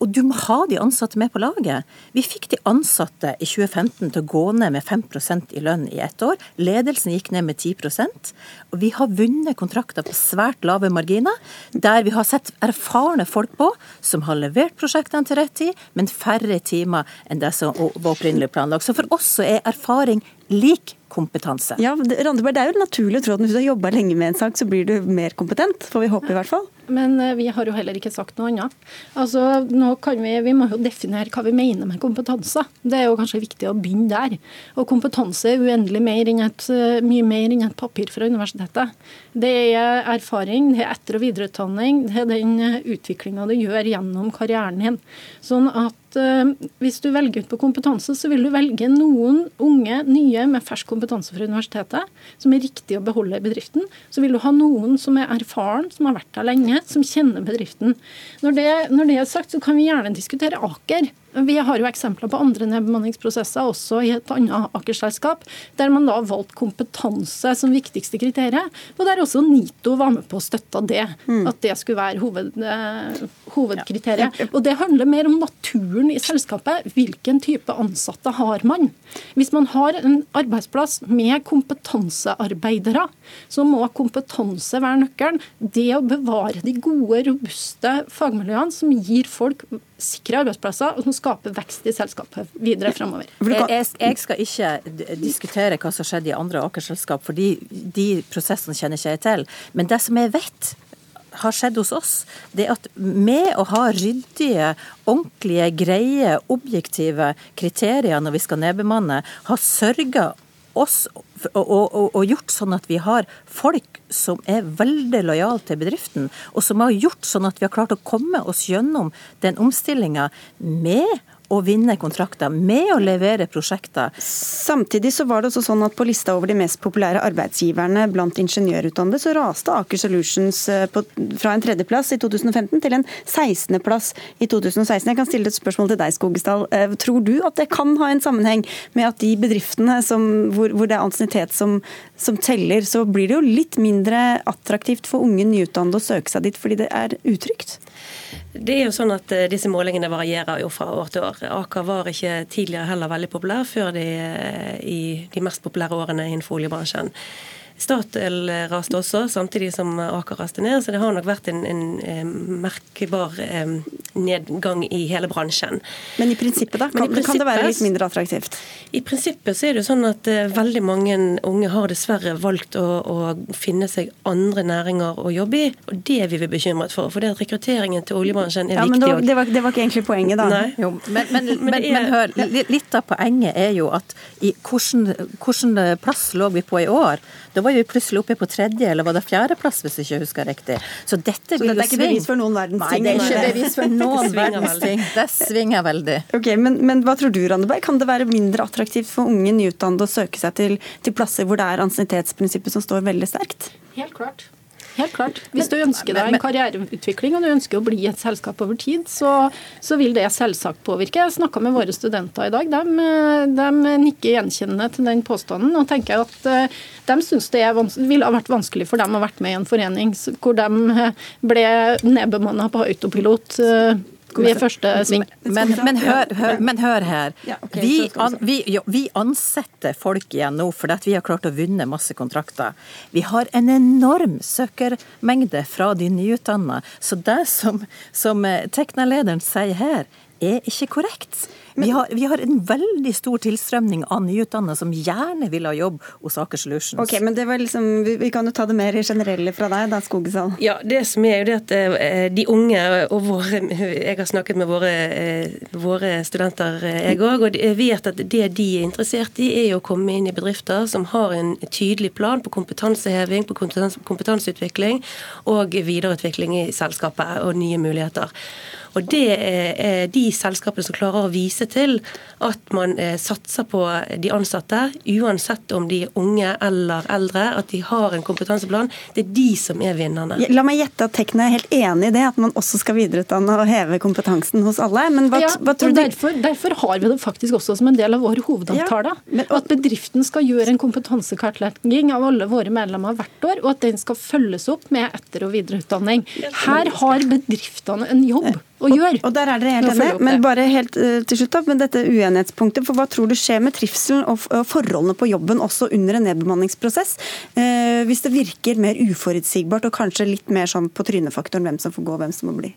S15: og du må ha de ansatte med på laget. Vi fikk de ansatte i 2015 til å gå ned med 5% i lønn i ett år. Ledelsen gikk ned med 10% Og vi har vunnet kontrakter på svært lave marginer, der vi har sett erfarne folk på, som har levert prosjektene til rett tid, men færre timer enn det som var opprinnelig planlagt. Så for oss så er erfaring lik kompetanse.
S2: Ja, Randeberg, Det er jo naturlig å tro at hvis du har jobba lenge med en sak, så blir du mer kompetent. Får vi håpe i hvert fall.
S13: Men eh, vi har jo heller ikke sagt noe annet. Altså, nå kan vi, vi må jo definere hva vi mener med kompetanse. Det er jo kanskje viktig å begynne der. Og kompetanse er uendelig mer et, eh, mye mer enn et papir fra universitetet. Det er erfaring, det er etter- og videreutdanning, det er den eh, utviklinga du gjør gjennom karrieren din. Sånn at hvis du velger ut på kompetanse, så vil du velge noen unge, nye med fersk kompetanse fra universitetet, som er riktig å beholde i bedriften. Så vil du ha noen som er erfaren, som har vært der lenge, som kjenner bedriften. Når det, når det er sagt, så kan vi gjerne diskutere Aker. Vi har jo eksempler på andre nedbemanningsprosesser også i et annet Aker-selskap, der man da valgte kompetanse som viktigste kriterium, og der også NITO var med på å støtte det. Mm. At det skulle være hoved, eh, hovedkriteriet. Ja. Og det handler mer om naturen i selskapet. Hvilken type ansatte har man? Hvis man har en arbeidsplass med kompetansearbeidere, så må kompetanse være nøkkelen. Det å bevare de gode, robuste fagmiljøene som gir folk sikre arbeidsplasser og som skaper vekst i selskapet videre fremover.
S15: Jeg, jeg, skal ikke diskutere hva som skjedde i andre Aker-selskap, for de, prosessene kjenner ikke jeg til. Men det som jeg vet har skjedd hos oss, det at med å ha ryddige, ordentlige, greie, objektive kriterier når vi skal nedbemanne, har sørga oss og, og, og, gjort sånn at vi har folk som er veldig lojale til bedriften, og som har gjort sånn at vi har klart å komme oss gjennom den omstillinga med å vinne kontrakter, med å levere prosjekter.
S2: Samtidig så var det også sånn at på lista over de mest populære arbeidsgiverne blant ingeniørutdannede, så raste Aker Solutions eh, på, fra en tredjeplass i 2015 til en 16.-plass i 2016. Jeg kan stille et spørsmål til deg, Skogestad. Eh, tror du at det kan ha en sammenheng med at de bedriftene som, hvor, hvor, det er ansiennitet som, som teller, så blir det jo litt mindre attraktivt for unge nyutdannede å søke seg dit fordi det er utrygt?
S14: Det er jo sånn at eh, Disse målingene varierer jo fra år til år. Aker var ikke tidligere heller veldig populær før de, eh, i de mest populære årene innenfor oljebransjen. Statoil raste også, samtidig som Aker raste ned. Så det har nok vært en, en, en merkbar eh, nedgang i hele bransjen.
S2: Men i prinsippet, da? Kan, i prinsippet, kan, det være litt mindre attraktivt?
S14: I prinsippet så er det jo sånn at uh, veldig mange unge har dessverre valgt å, å, finne seg andre næringer å jobbe i. Og det er vi bekymret for. For det at rekrutteringen til oljebransjen er
S2: ja,
S14: viktig.
S2: Men det, var, det var ikke egentlig poenget, da.
S15: Nei. Jo, men, men, men, men, hør, litt av poenget er jo at i hvilken plass lå vi på i år? Det var vi plutselig oppe på tredje, eller var det fjerdeplass, hvis jeg ikke husker riktig.
S2: Så dette vil jo svinge. Så dette er ikke bevis for noen verdens
S15: ting? Nei, det er ikke bevis for noen verdens ting. Det svinger veldig.
S2: Ok, men, men, hva tror du, Randeberg? Kan det være mindre attraktivt for unge nyutdannede å søke seg til, til plasser hvor det er ansiennitetsprinsippet som står veldig sterkt?
S13: Helt klart. Helt klart. Hvis du ønsker deg en karriereutvikling og du ønsker å bli et selskap over tid, så, så vil det selvsagt påvirke. Jeg snakka med våre studenter i dag. De, de nikker gjenkjennende til den påstanden og tenker at eh, de syns det ville ha vært vanskelig for dem å vært med i en forening hvor de ble nedbemanna på autopilot er første sving.
S15: Men, men, hør, hør, men hør, her. Vi, an, vi, jo, vi ansetter folk igjen nå fordi vi har klart å vinne masse kontrakter. Vi har en enorm søkermengde fra de nyutdanna. Så det som, som eh, Tekna-lederen sier her, er ikke korrekt. Vi har, vi har, en veldig stor tilstrømning av nyutdannede som gjerne vil ha jobb hos Aker Solutions.
S2: Ok, men det var liksom, vi, vi kan jo ta det mer generelle fra deg, da, Skogesal.
S14: Ja, det som er jo det at eh, de unge og våre Jeg har snakket med våre, eh, våre studenter, eh, jeg òg, og jeg vet at det de er interessert i, er å komme inn i bedrifter som har en tydelig plan på kompetanseheving, på kompetanseutvikling og videreutvikling i selskapet og nye muligheter. Og Det er de selskapene som klarer å vise til at man eh, satser på de ansatte, uansett om de er unge eller eldre, at de har en kompetanseplan. Det er de som er vinnerne.
S2: La meg gjette at Tekna er helt enig i det, at man også skal videreutdanne og heve kompetansen hos alle. Men hva,
S13: ja,
S2: hva tror du?
S13: derfor, derfor har vi det faktisk også som en del av vår hovedavtale.
S2: Ja, men-
S13: at bedriften skal gjøre en kompetansekartlegging av alle våre medlemmer hvert år, og at den skal følges opp med etter- og videreutdanning. Her har bedriftene en jobb å gjøre.
S2: Og der er dere helt enige. Men bare helt uh, til slutt da, med dette uenighetspunktet. For hva tror du skjer med trivselen og og forholdene på jobben også under en nedbemanningsprosess? Uh, hvis det virker mer uforutsigbart og kanskje litt mer sånn på trynefaktoren hvem som får gå og hvem som må bli?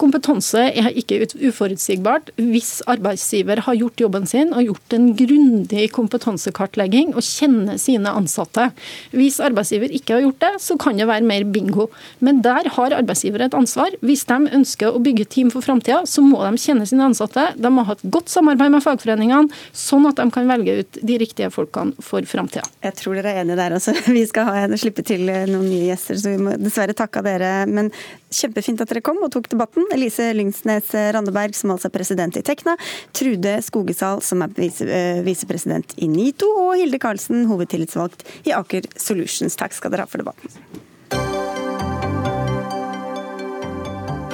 S13: Kompetanse er ikke uforutsigbart hvis arbeidsgiver har gjort jobben sin og gjort en grundig kompetansekartlegging og kjenner sine ansatte. Hvis arbeidsgiver ikke har gjort det, så kan det være mer bingo. Men der har arbeidsgiver et ansvar. Hvis de ønsker å bygge team for framtida, så må de kjenne sine ansatte. De må ha et godt samarbeid med fagforeningene, sånn at de kan velge ut de riktige folkene for framtida.
S2: Jeg tror dere er enige der også. Vi skal ha, slippe til eh, noen nye gjester, så vi må dessverre takke dere. Men kjempefint at dere kom og tok debatten. Elise Lyngsnes Randeberg, som altså er president i Tekna. Trude Skogesal, som er eh, visepresident i NITO. Og Hilde Karlsen, hovedtillitsvalgt i Aker Solutions. Takk skal dere ha for debatten.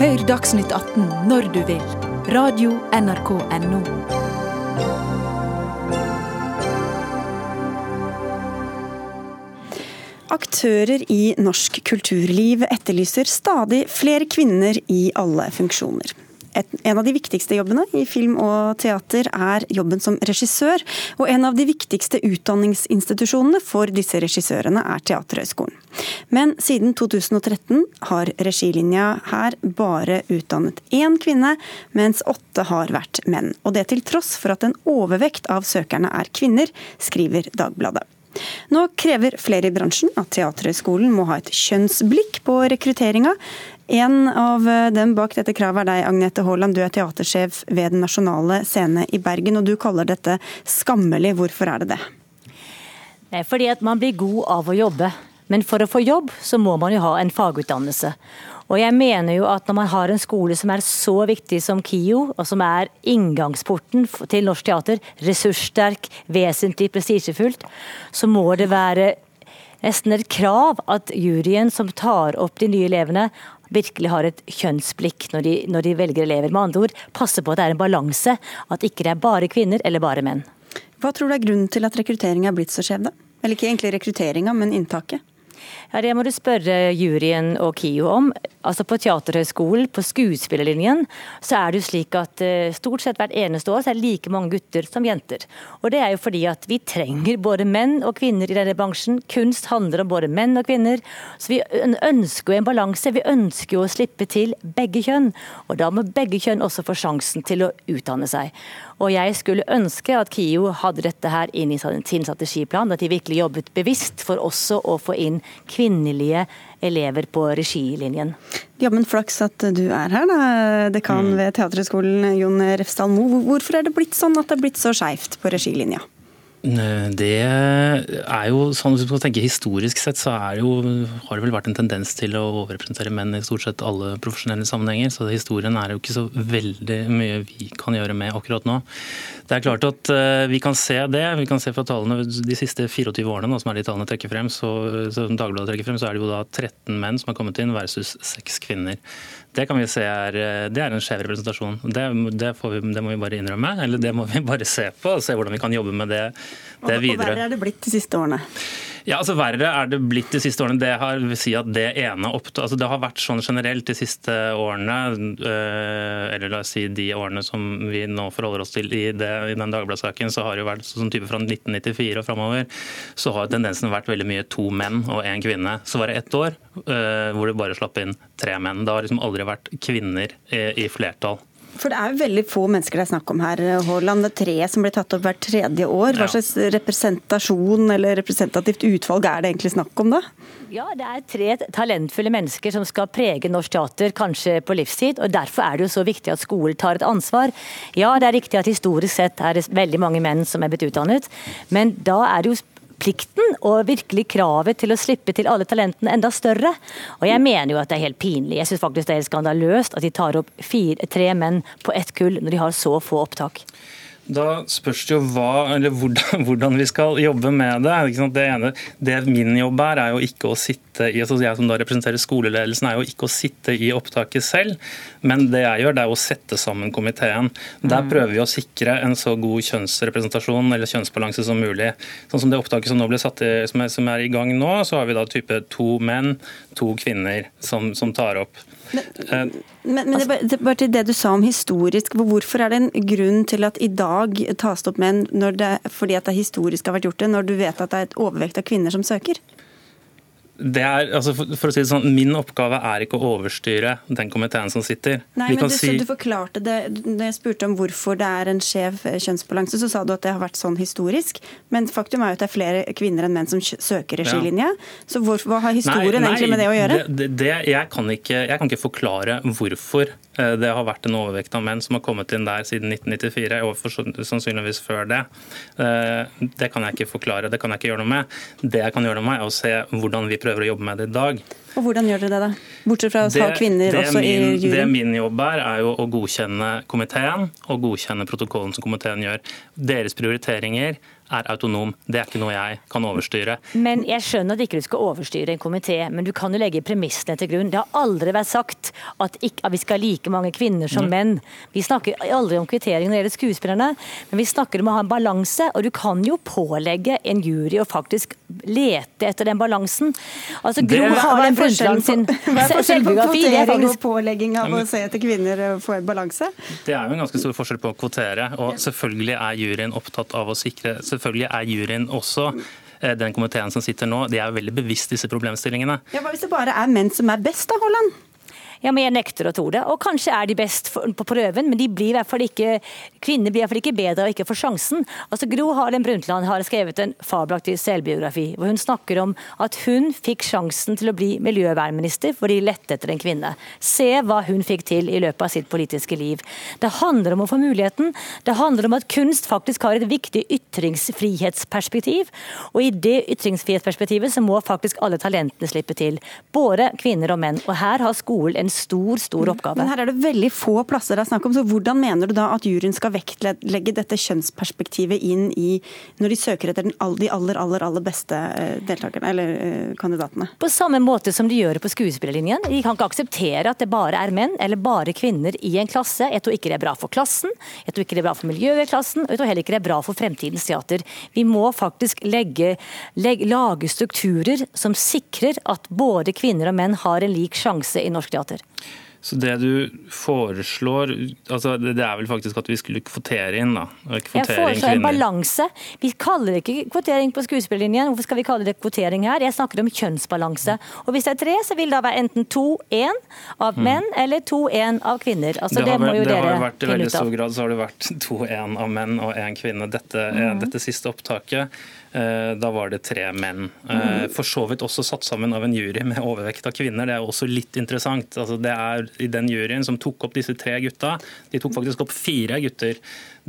S1: Hør Dagsnytt 18 når du vil. Radio NRK NO.
S2: Aktører i norsk kulturliv etterlyser stadig flere kvinner i alle funksjoner. En av de viktigste jobbene i film og teater er jobben som regissør, og en av de viktigste utdanningsinstitusjonene for disse regissørene er Teaterhøgskolen. Men siden 2013 har regilinja her bare utdannet én kvinne, mens åtte har vært menn. Og det til tross for at en overvekt av søkerne er kvinner, skriver Dagbladet. Nå krever flere i bransjen at Teaterhøgskolen må ha et kjønnsblikk på rekrutteringa. En av dem bak dette kravet er deg, Agnete Haaland. Du er teatersjef ved Den nasjonale scene i Bergen, og du kaller dette skammelig. Hvorfor er det det?
S16: Det er fordi at man blir god av å jobbe. Men for å få jobb, så må man jo ha en fagutdannelse. Og jeg mener jo at når man har en skole som er så viktig som KIO, og som er inngangsporten til norsk teater, ressurssterk, vesentlig prestisjefullt, så må det være nesten et krav at juryen som tar opp de nye elevene, virkelig har et kjønnsblikk når de, når de velger elever. Med andre ord, passe på at det er en balanse, at ikke det er bare kvinner eller bare menn.
S2: Hva tror du er grunnen til at rekrutteringen er blitt så skjev, da? Eller ikke egentlig rekrutteringa, men inntaket?
S16: Ja, Det må du spørre juryen og KIO om. Altså På Teaterhøgskolen, på skuespillerlinjen, så er det jo slik at eh, stort sett hvert eneste år så er det like mange gutter som jenter. Og det er jo fordi at vi trenger både menn og kvinner i denne bransjen. Kunst handler om både menn og kvinner. Så vi ønsker jo en balanse. Vi ønsker jo å slippe til begge kjønn. Og da må begge kjønn også få sjansen til å utdanne seg. Og jeg skulle ønske at KIO hadde dette her inn i sin strategiplan, at de virkelig jobbet bevisst for også å få inn kvinnelige elever på regilinjen.
S2: Jammen flaks at du er her, da, dekan ved Teaterhøgskolen, Jon Refsdal Moe. Hvorfor er det blitt sånn at det er blitt så skeivt på regilinja?
S17: Det er jo sånn, Hvis man tenker historisk sett, så det jo, har det vel vært en tendens til å overrepresentere menn i stort sett alle profesjonelle sammenhenger. Så historien er jo ikke så veldig mye vi kan gjøre med akkurat nå. Det er klart at eh, vi kan se det. Vi kan se fra tallene de siste 24 årene, nå, som er de tallene trekker frem, så, så Dagbladet trekker frem, så er det jo da 13 menn som har kommet inn versus 6 kvinner. Det kan vi se er, eh, det er en skjev representasjon. Det, det, får vi, det må vi bare innrømme. Eller det må vi bare se på, og se hvordan vi kan jobbe med det, det
S2: Og
S17: videre.
S2: verre er det blitt de siste årene?
S17: Ja, altså Verre er det blitt de siste årene. Det har, vil si at det ene opptaket, altså det har vært sånn generelt de siste årene, øh, eller la oss si de årene som vi nå forholder oss til i, det, i den Dagbladet-saken, så har det jo vært sånn type fra 1994 og framover, så har tendensen vært veldig mye to menn og én kvinne. Så var det ett år øh, hvor det bare slapp inn tre menn. Det har liksom aldri vært kvinner i, i flertall.
S2: For det er veldig få mennesker det er snakk om her, Haaland. Det er tre som blir tatt opp hvert tredje år. Hva slags representasjon eller representativt utvalg er det egentlig snakk om da?
S16: Ja, det er tre talentfulle mennesker som skal prege norsk teater, kanskje på livstid. og Derfor er det jo så viktig at skolen tar et ansvar. Ja, det er riktig at historisk sett er det veldig mange menn som er blitt utdannet, men da er det jo plikten og virkelig kravet til å slippe til alle talentene enda større. Og jeg mener jo at det er helt pinlig. Jeg syns faktisk det er skandaløst at de tar opp fire, tre menn på ett kull når de har så få opptak.
S17: Da spørs det jo hva, eller hvordan, hvordan, vi skal jobbe med det. Det, ene, det min jobb er, er jo ikke å sitte i altså Jeg som da representerer skoleledelsen, er jo ikke å sitte i opptaket selv. Men det jeg gjør, det er å sette sammen komiteen. Der mm. prøver vi å sikre en så god kjønnsrepresentasjon eller kjønnsbalanse som mulig. Sånn som det opptaket som nå ble satt i, som er, som er i gang nå, så har vi da type to menn, to kvinner som, som tar opp.
S2: Men, men, men det, det, bare til det du sa om historisk, hvorfor er det en grunn til at i dag tas det opp menn fordi at det historisk har vært gjort det, når du vet at det er et overvekt av kvinner som søker?
S17: Det er, altså for, for, å si det sånn, Min oppgave er ikke å overstyre den komiteen som sitter.
S2: Nei, men du, si... du, forklarte det Når jeg spurte om hvorfor det er en skjev eh, kjønnsbalanse, så sa du at det har vært sånn historisk. Men faktum er jo at det er flere kvinner enn menn som søker regilinja. Ja. Så hvor, hva har historien nei, nei, egentlig med det å gjøre?
S17: Det, det, jeg, kan ikke, jeg, kan ikke, forklare hvorfor det har vært en overvekt av menn som har kommet inn der siden 1994, og sannsynligvis før det. Eh, det kan jeg ikke forklare, det kan jeg ikke gjøre noe med. Det jeg kan gjøre noe med, er å se hvordan vi prøver å jobbe med det i dag.
S2: Og Hvordan gjør dere det, da? Bortsett fra å ha kvinner også min, i juryen?
S17: Det min jobb er, er jo å godkjenne komiteen og godkjenne protokollen som komiteen gjør. Deres prioriteringer er autonom. Det er ikke noe jeg kan overstyre.
S16: Men Jeg skjønner at ikke du skal overstyre en komité, men du kan jo legge premissene til grunn. Det har aldri vært sagt at, ikke, at vi skal ha like mange kvinner som mm. menn. Vi snakker aldri om kvittering når det gjelder skuespillerne, men vi snakker om å ha en balanse. Og du kan jo pålegge en jury å faktisk lete etter den balansen. Altså, Gro har den Brundtland sin
S2: selvbiografi det er faktisk pålegging av å se etter kvinner en balanse?
S17: Det er jo en ganske stor forskjell på å kvotere, og selvfølgelig er juryen opptatt av å sikre selvfølgelig er juryen også eh, den komiteen som sitter nå, de er veldig bevisst disse problemstillingene.
S2: Ja, Hva hvis det bare er menn som er best, da, Holland?
S16: Ja, men jeg nekter å tro det. Og kanskje er de best på prøven, men de blir i hvert fall ikke, kvinner blir i hvert fall ikke bedre og ikke får sjansen. Altså, Gro Harlem Brundtland har skrevet en fabelaktig selvbiografi hvor hun snakker om at hun fikk sjansen til å bli miljøvernminister fordi de lette etter en kvinne. Se hva hun fikk til i løpet av sitt politiske liv. Det handler om å få muligheten. Det handler om at kunst faktisk har et viktig ytringsfrihetsperspektiv. Og i det ytringsfrihetsperspektivet så må faktisk alle talentene slippe til. Både kvinner og menn. Og her har skolen en stor, stor mm. oppgave.
S2: Men her er det veldig få plasser det er snakk om, så hvordan mener du da at juryen skal vektlegge dette kjønnsperspektivet inn i når de søker etter den, de aller, aller, aller beste eh, deltakerne, eller eh, kandidatene?
S16: På samme måte som de gjør på skuespillerlinjen. De kan ikke akseptere at det bare er menn eller bare kvinner i en klasse. Jeg tror ikke det er bra for klassen, jeg tror ikke det er bra for miljøet i klassen, og jeg tror heller ikke det er bra for fremtidens teater. Vi må faktisk legge, legge, lage strukturer som sikrer at både kvinner og menn har en lik sjanse i norsk teater.
S17: Så det du foreslår altså Det er vel faktisk at vi skulle kvotere inn, da.
S16: Jeg foreslår en balanse. Vi kaller det ikke kvotering på skuespillerlinjen. Hvorfor skal vi kalle det kvotering her? Jeg snakker om kjønnsbalanse. Og hvis det er tre, så vil det da være enten to-én av mm. menn eller to-én av kvinner. Altså, det, det må jo det dere
S17: vært, I veldig stor grad så har det vært to-én av menn og én kvinne. Dette, mm. dette siste opptaket Eh, da var det tre menn. Eh, for så vidt også satt sammen av en jury med overvekt av kvinner. Det er også litt interessant. Altså, det er i den juryen som tok opp disse tre gutta. De tok faktisk opp fire gutter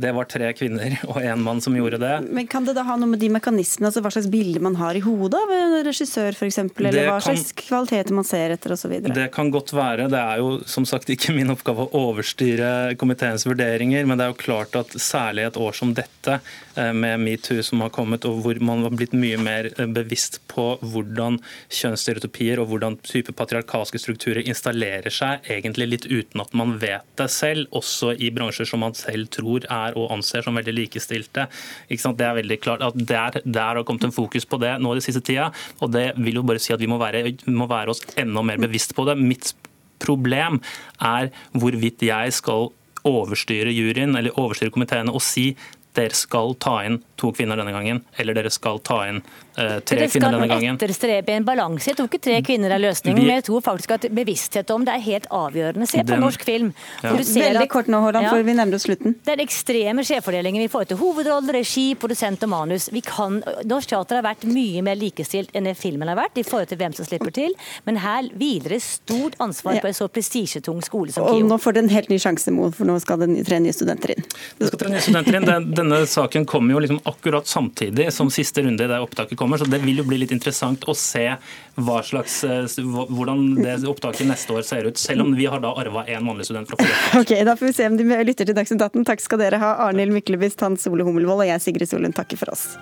S17: det var tre kvinner og én mann som gjorde det.
S2: Men Kan det da ha noe med de mekanismene, altså hva slags bilde man har i hodet av en regissør f.eks., eller det hva kan, slags kvaliteter man ser etter osv.?
S17: Det kan godt være. Det er jo som sagt ikke min oppgave å overstyre komiteens vurderinger, men det er jo klart at særlig et år som dette, eh, med metoo som har kommet, og hvor hvor man har blitt mye mer eh, bevisst på hvordan kjønnsstereotypier og hvordan type patriarkalske strukturer installerer seg, egentlig litt uten at man vet det selv, også i bransjer som man selv tror er og anser som veldig likestilte. Det er veldig klart at Der, der har kommet en fokus på det nå i siste tida, og det vil jo bare si at vi må være, må være oss enda mer bevisst på det. Mitt problem er hvorvidt jeg skal overstyre juryen eller overstyre komiteene og si dere skal ta inn to kvinner denne gangen, eller dere skal ta inn tre kvinner denne gangen.
S16: Det skal etterstrebe en balanse. Jeg tror ikke tre kvinner er løsningen,
S17: Vi-
S16: men jeg tror faktisk at bevissthet om det er helt avgjørende. Se på
S17: Den-
S16: norsk film.
S17: Ja.
S16: du ser
S2: Veldig
S16: at-
S2: kort nå, Håland,
S16: Ja.
S2: for vi nærmer oss slutten.
S16: Den ekstreme skjevfordelingen i forhold til hovedrolle, regi, produsent og manus. Vi kan, Norsk teater har vært mye mer likestilt enn det filmen har vært, i forhold til hvem som slipper til. Men her hviler det stort ansvar på en så prestisjetung skole som KIO.
S2: Og nå får du en helt ny sjanse, Mo, for nå skal det tre nye studenter inn.
S17: Det skal tre nye studenter inn. Denne saken kommer jo liksom akkurat samtidig som siste runde i det opptaket kommer, så det vil jo bli litt interessant å se slags, eh, hvordan det opptaket neste år ser ut, selv om vi har da arva én mannlig student fra forrige.
S2: Ok, Da får vi se om de lytter til Dagsnytt 18. Takk skal dere ha, Arnhild Myklebust, Hans Ole Hummelvold og jeg, Sigrid Solund, takker for oss.